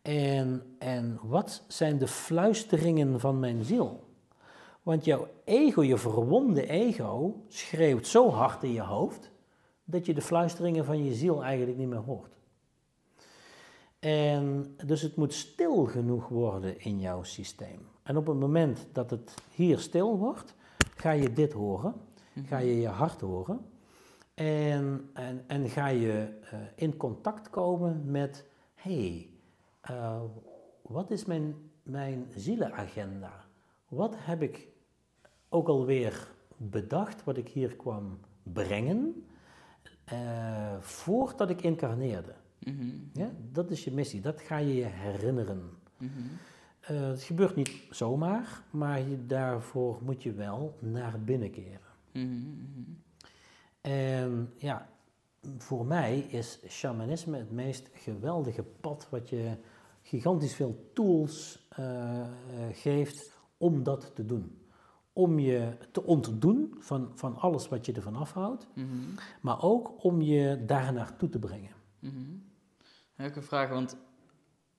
S1: En, en wat zijn de fluisteringen van mijn ziel? Want jouw ego, je verwonde ego, schreeuwt zo hard in je hoofd dat je de fluisteringen van je ziel eigenlijk niet meer hoort. En dus het moet stil genoeg worden in jouw systeem. En op het moment dat het hier stil wordt, ga je dit horen, ga je je hart horen. En, en, en ga je uh, in contact komen met, hé, hey, uh, wat is mijn, mijn zielenagenda? Wat heb ik ook alweer bedacht, wat ik hier kwam brengen, uh, voordat ik incarneerde? Mm -hmm. ja, dat is je missie, dat ga je je herinneren. Mm -hmm. het gebeurt niet zomaar, maar je, daarvoor moet je wel naar binnen keren. Mm -hmm. En ja, voor mij is shamanisme het meest geweldige pad wat je gigantisch veel tools uh, geeft om dat te doen. Om je te ontdoen van, van alles wat je ervan afhoudt, mm maar ook om je daar naartoe te brengen.
S2: Mm -hmm. Ik een vraag, want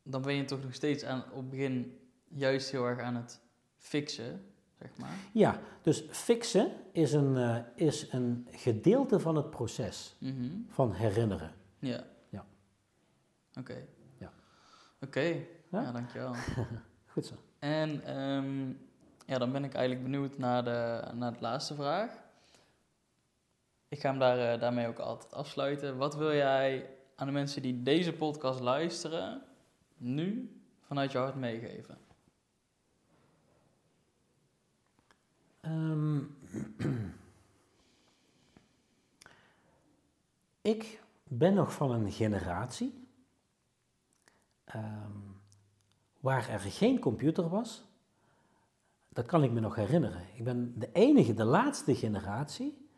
S2: dan ben je toch nog steeds aan, op het begin juist heel erg aan het fixen zeg maar.
S1: Ja, dus fixen is een, uh, is een gedeelte van het proces
S2: Mhm.
S1: van herinneren.
S2: Ja.
S1: Ja.
S2: Oké. Oké,
S1: Ja?
S2: ja, dankjewel. [laughs]
S1: Goed zo.
S2: En ehm, ja, dan ben ik eigenlijk benieuwd naar de, naar de laatste vraag. Ik ga hem daar, eh, daarmee ook altijd afsluiten. Wat wil jij aan de mensen die deze podcast luisteren, nu vanuit je hart meegeven?
S1: Ehm, [clears throat] ik ben nog van een generatie ehm, waar er geen computer was. Dat kan ik me nog herinneren. Ik ben de enige, de laatste generatie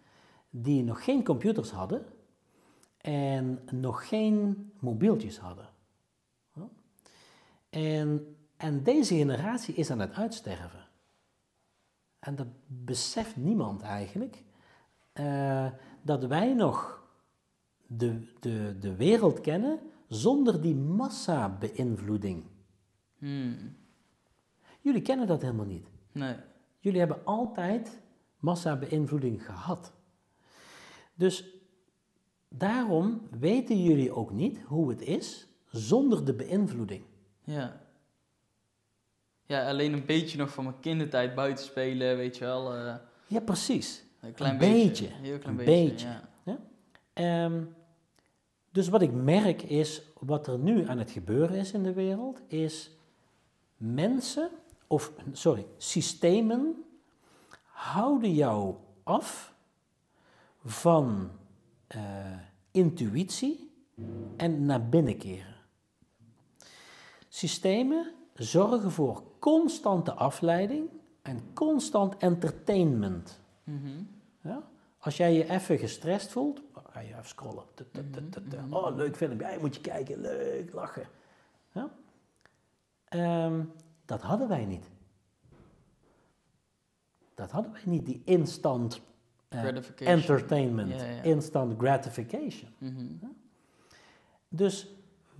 S1: die nog geen computers hadden en nog geen mobieltjes hadden. En, en deze generatie is aan het uitsterven. En dat beseft niemand eigenlijk, eh, dat wij nog de, de, de wereld kennen zonder die massa-beïnvloeding.
S2: Hmm.
S1: Jullie kennen dat helemaal niet.
S2: Nee.
S1: Jullie hebben altijd massa-beïnvloeding gehad. Dus daarom weten jullie ook niet hoe het is zonder de beïnvloeding.
S2: Ja. Ja, alleen een beetje nog van mijn kindertijd buiten spelen, weet je wel. eh,
S1: Ja, precies.
S2: een klein
S1: Een
S2: beetje. heel klein
S1: Een
S2: beetje.
S1: beetje.
S2: Ja.
S1: Dus wat ik merk is, wat er nu aan het gebeuren is in de wereld, is mensen, of sorry, systemen houden jou af van eh, intuïtie en naar binnen keren. Systemen zorgen voor constante afleiding en constant entertainment.
S2: Mhm.
S1: Ja? Als jij je even gestrest voelt, ga je even scrollen. Tut, tut, tut, tut, tut.
S2: Mhm,
S1: Oh, leuk film. Ja, moet je kijken. Leuk, lachen. Ja? Ehm, dat hadden wij niet. Dat hadden wij niet, die instant eh, entertainment,
S2: Ja, ja.
S1: instant gratification.
S2: Mhm.
S1: Dus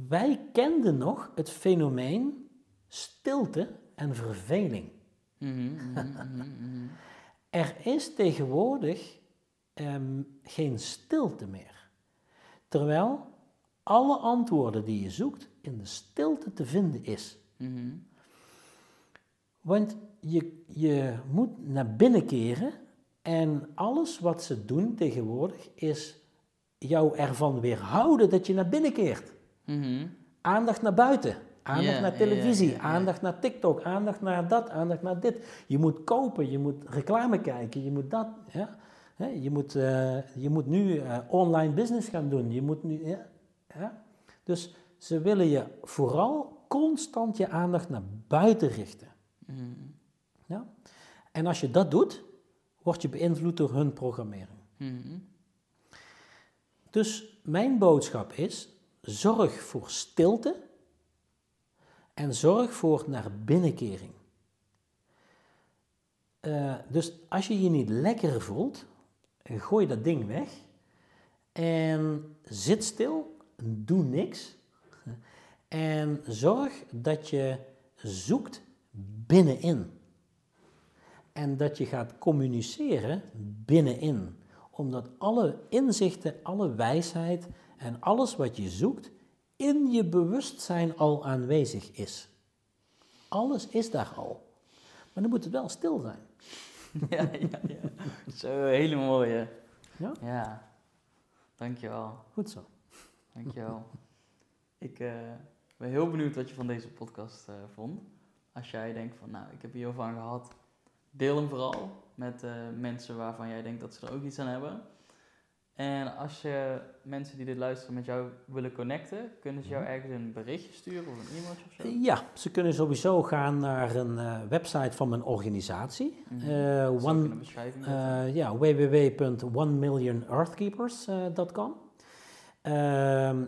S1: wij kenden nog het fenomeen stilte en verveling.
S2: Mhm, mhm, mhm, mhm. [laughs]
S1: Er is tegenwoordig ehm, geen stilte meer. Terwijl alle antwoorden die je zoekt in de stilte te vinden is.
S2: Mhm.
S1: Want je, je moet naar binnen keren en alles wat ze doen tegenwoordig is jou ervan weerhouden dat je naar binnen keert.
S2: Mhm.
S1: Aandacht naar buiten, aandacht naar televisie, aandacht naar TikTok, aandacht naar dat, aandacht naar dit. Je moet kopen, je moet reclame kijken, je moet dat. Ja? Hè, Je, moet, eh, je moet nu eh, online business gaan doen. Je moet nu, ja? Ja? Dus ze willen je vooral constant je aandacht naar buiten richten.
S2: Mhm.
S1: Ja? En als je dat doet, word je beïnvloed door hun programmering.
S2: Mhm.
S1: Dus mijn boodschap is: zorg voor stilte en zorg voor naar binnenkering. Eh, dus als je je niet lekker voelt, gooi dat ding weg en zit stil, doe niks en zorg dat je zoekt binnenin. En dat je gaat communiceren binnenin. Omdat alle inzichten, alle wijsheid en alles wat je zoekt in je bewustzijn al aanwezig is. Alles is daar al. Maar dan moet het wel stil zijn. [laughs]
S2: ja, ja, ja. Zo, hele mooie.
S1: Ja?
S2: Ja. Dankjewel.
S1: Goed zo.
S2: Dankjewel. Ik eh, ben heel benieuwd wat je van deze podcast eh, vond. Als jij denkt van, nou, ik heb hier heel van gehad. Deel hem vooral met eh, mensen waarvan jij denkt dat ze er ook iets aan hebben. En als je mensen die dit luisteren met jou willen connecten, kunnen ze jou ergens een berichtje sturen of een e-mailtje of zo?
S1: Ja, ze kunnen sowieso gaan naar een eh, website van mijn organisatie.
S2: Mhm.
S1: Eh,
S2: ik in
S1: one,
S2: de beschrijving zetten.
S1: Eh, ja, www.onemillionearthkeepers.com.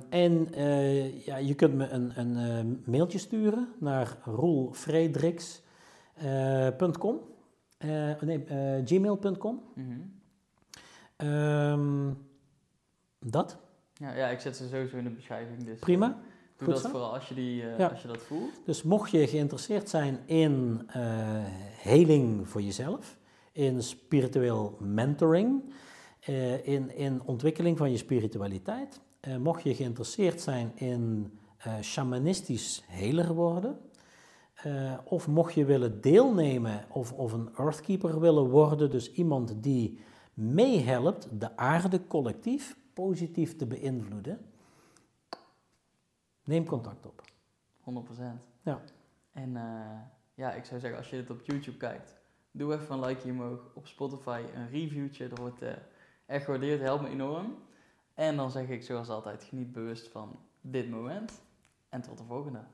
S1: En eh, ja, je kunt me een, een eh, mailtje sturen naar roelfrederiks.com. Eh, nee, eh, gmail.com.
S2: Mhm.
S1: Ehm, dat,
S2: ja, ja, ik zet ze sowieso in de beschrijving. Dus,
S1: prima.
S2: eh, Doe
S1: Goed
S2: dat
S1: zo.
S2: vooral als je, die, eh,
S1: Ja.
S2: als je dat voelt.
S1: Dus mocht je geïnteresseerd zijn in eh, heling voor jezelf, in spiritueel mentoring, uh, in, in ontwikkeling van je spiritualiteit. Uh, mocht je geïnteresseerd zijn in uh, shamanistisch heler worden, of mocht je willen deelnemen of, of een earthkeeper willen worden, dus iemand die meehelpt de aarde collectief positief te beïnvloeden, neem contact op.
S2: 100%.
S1: Ja.
S2: En ja, ik zou zeggen, als je dit op YouTube kijkt, doe even een like omhoog. Op Spotify een reviewtje, dat wordt echt gewaardeerd, helpt me enorm. En dan zeg ik zoals altijd, geniet bewust van dit moment. En tot de volgende.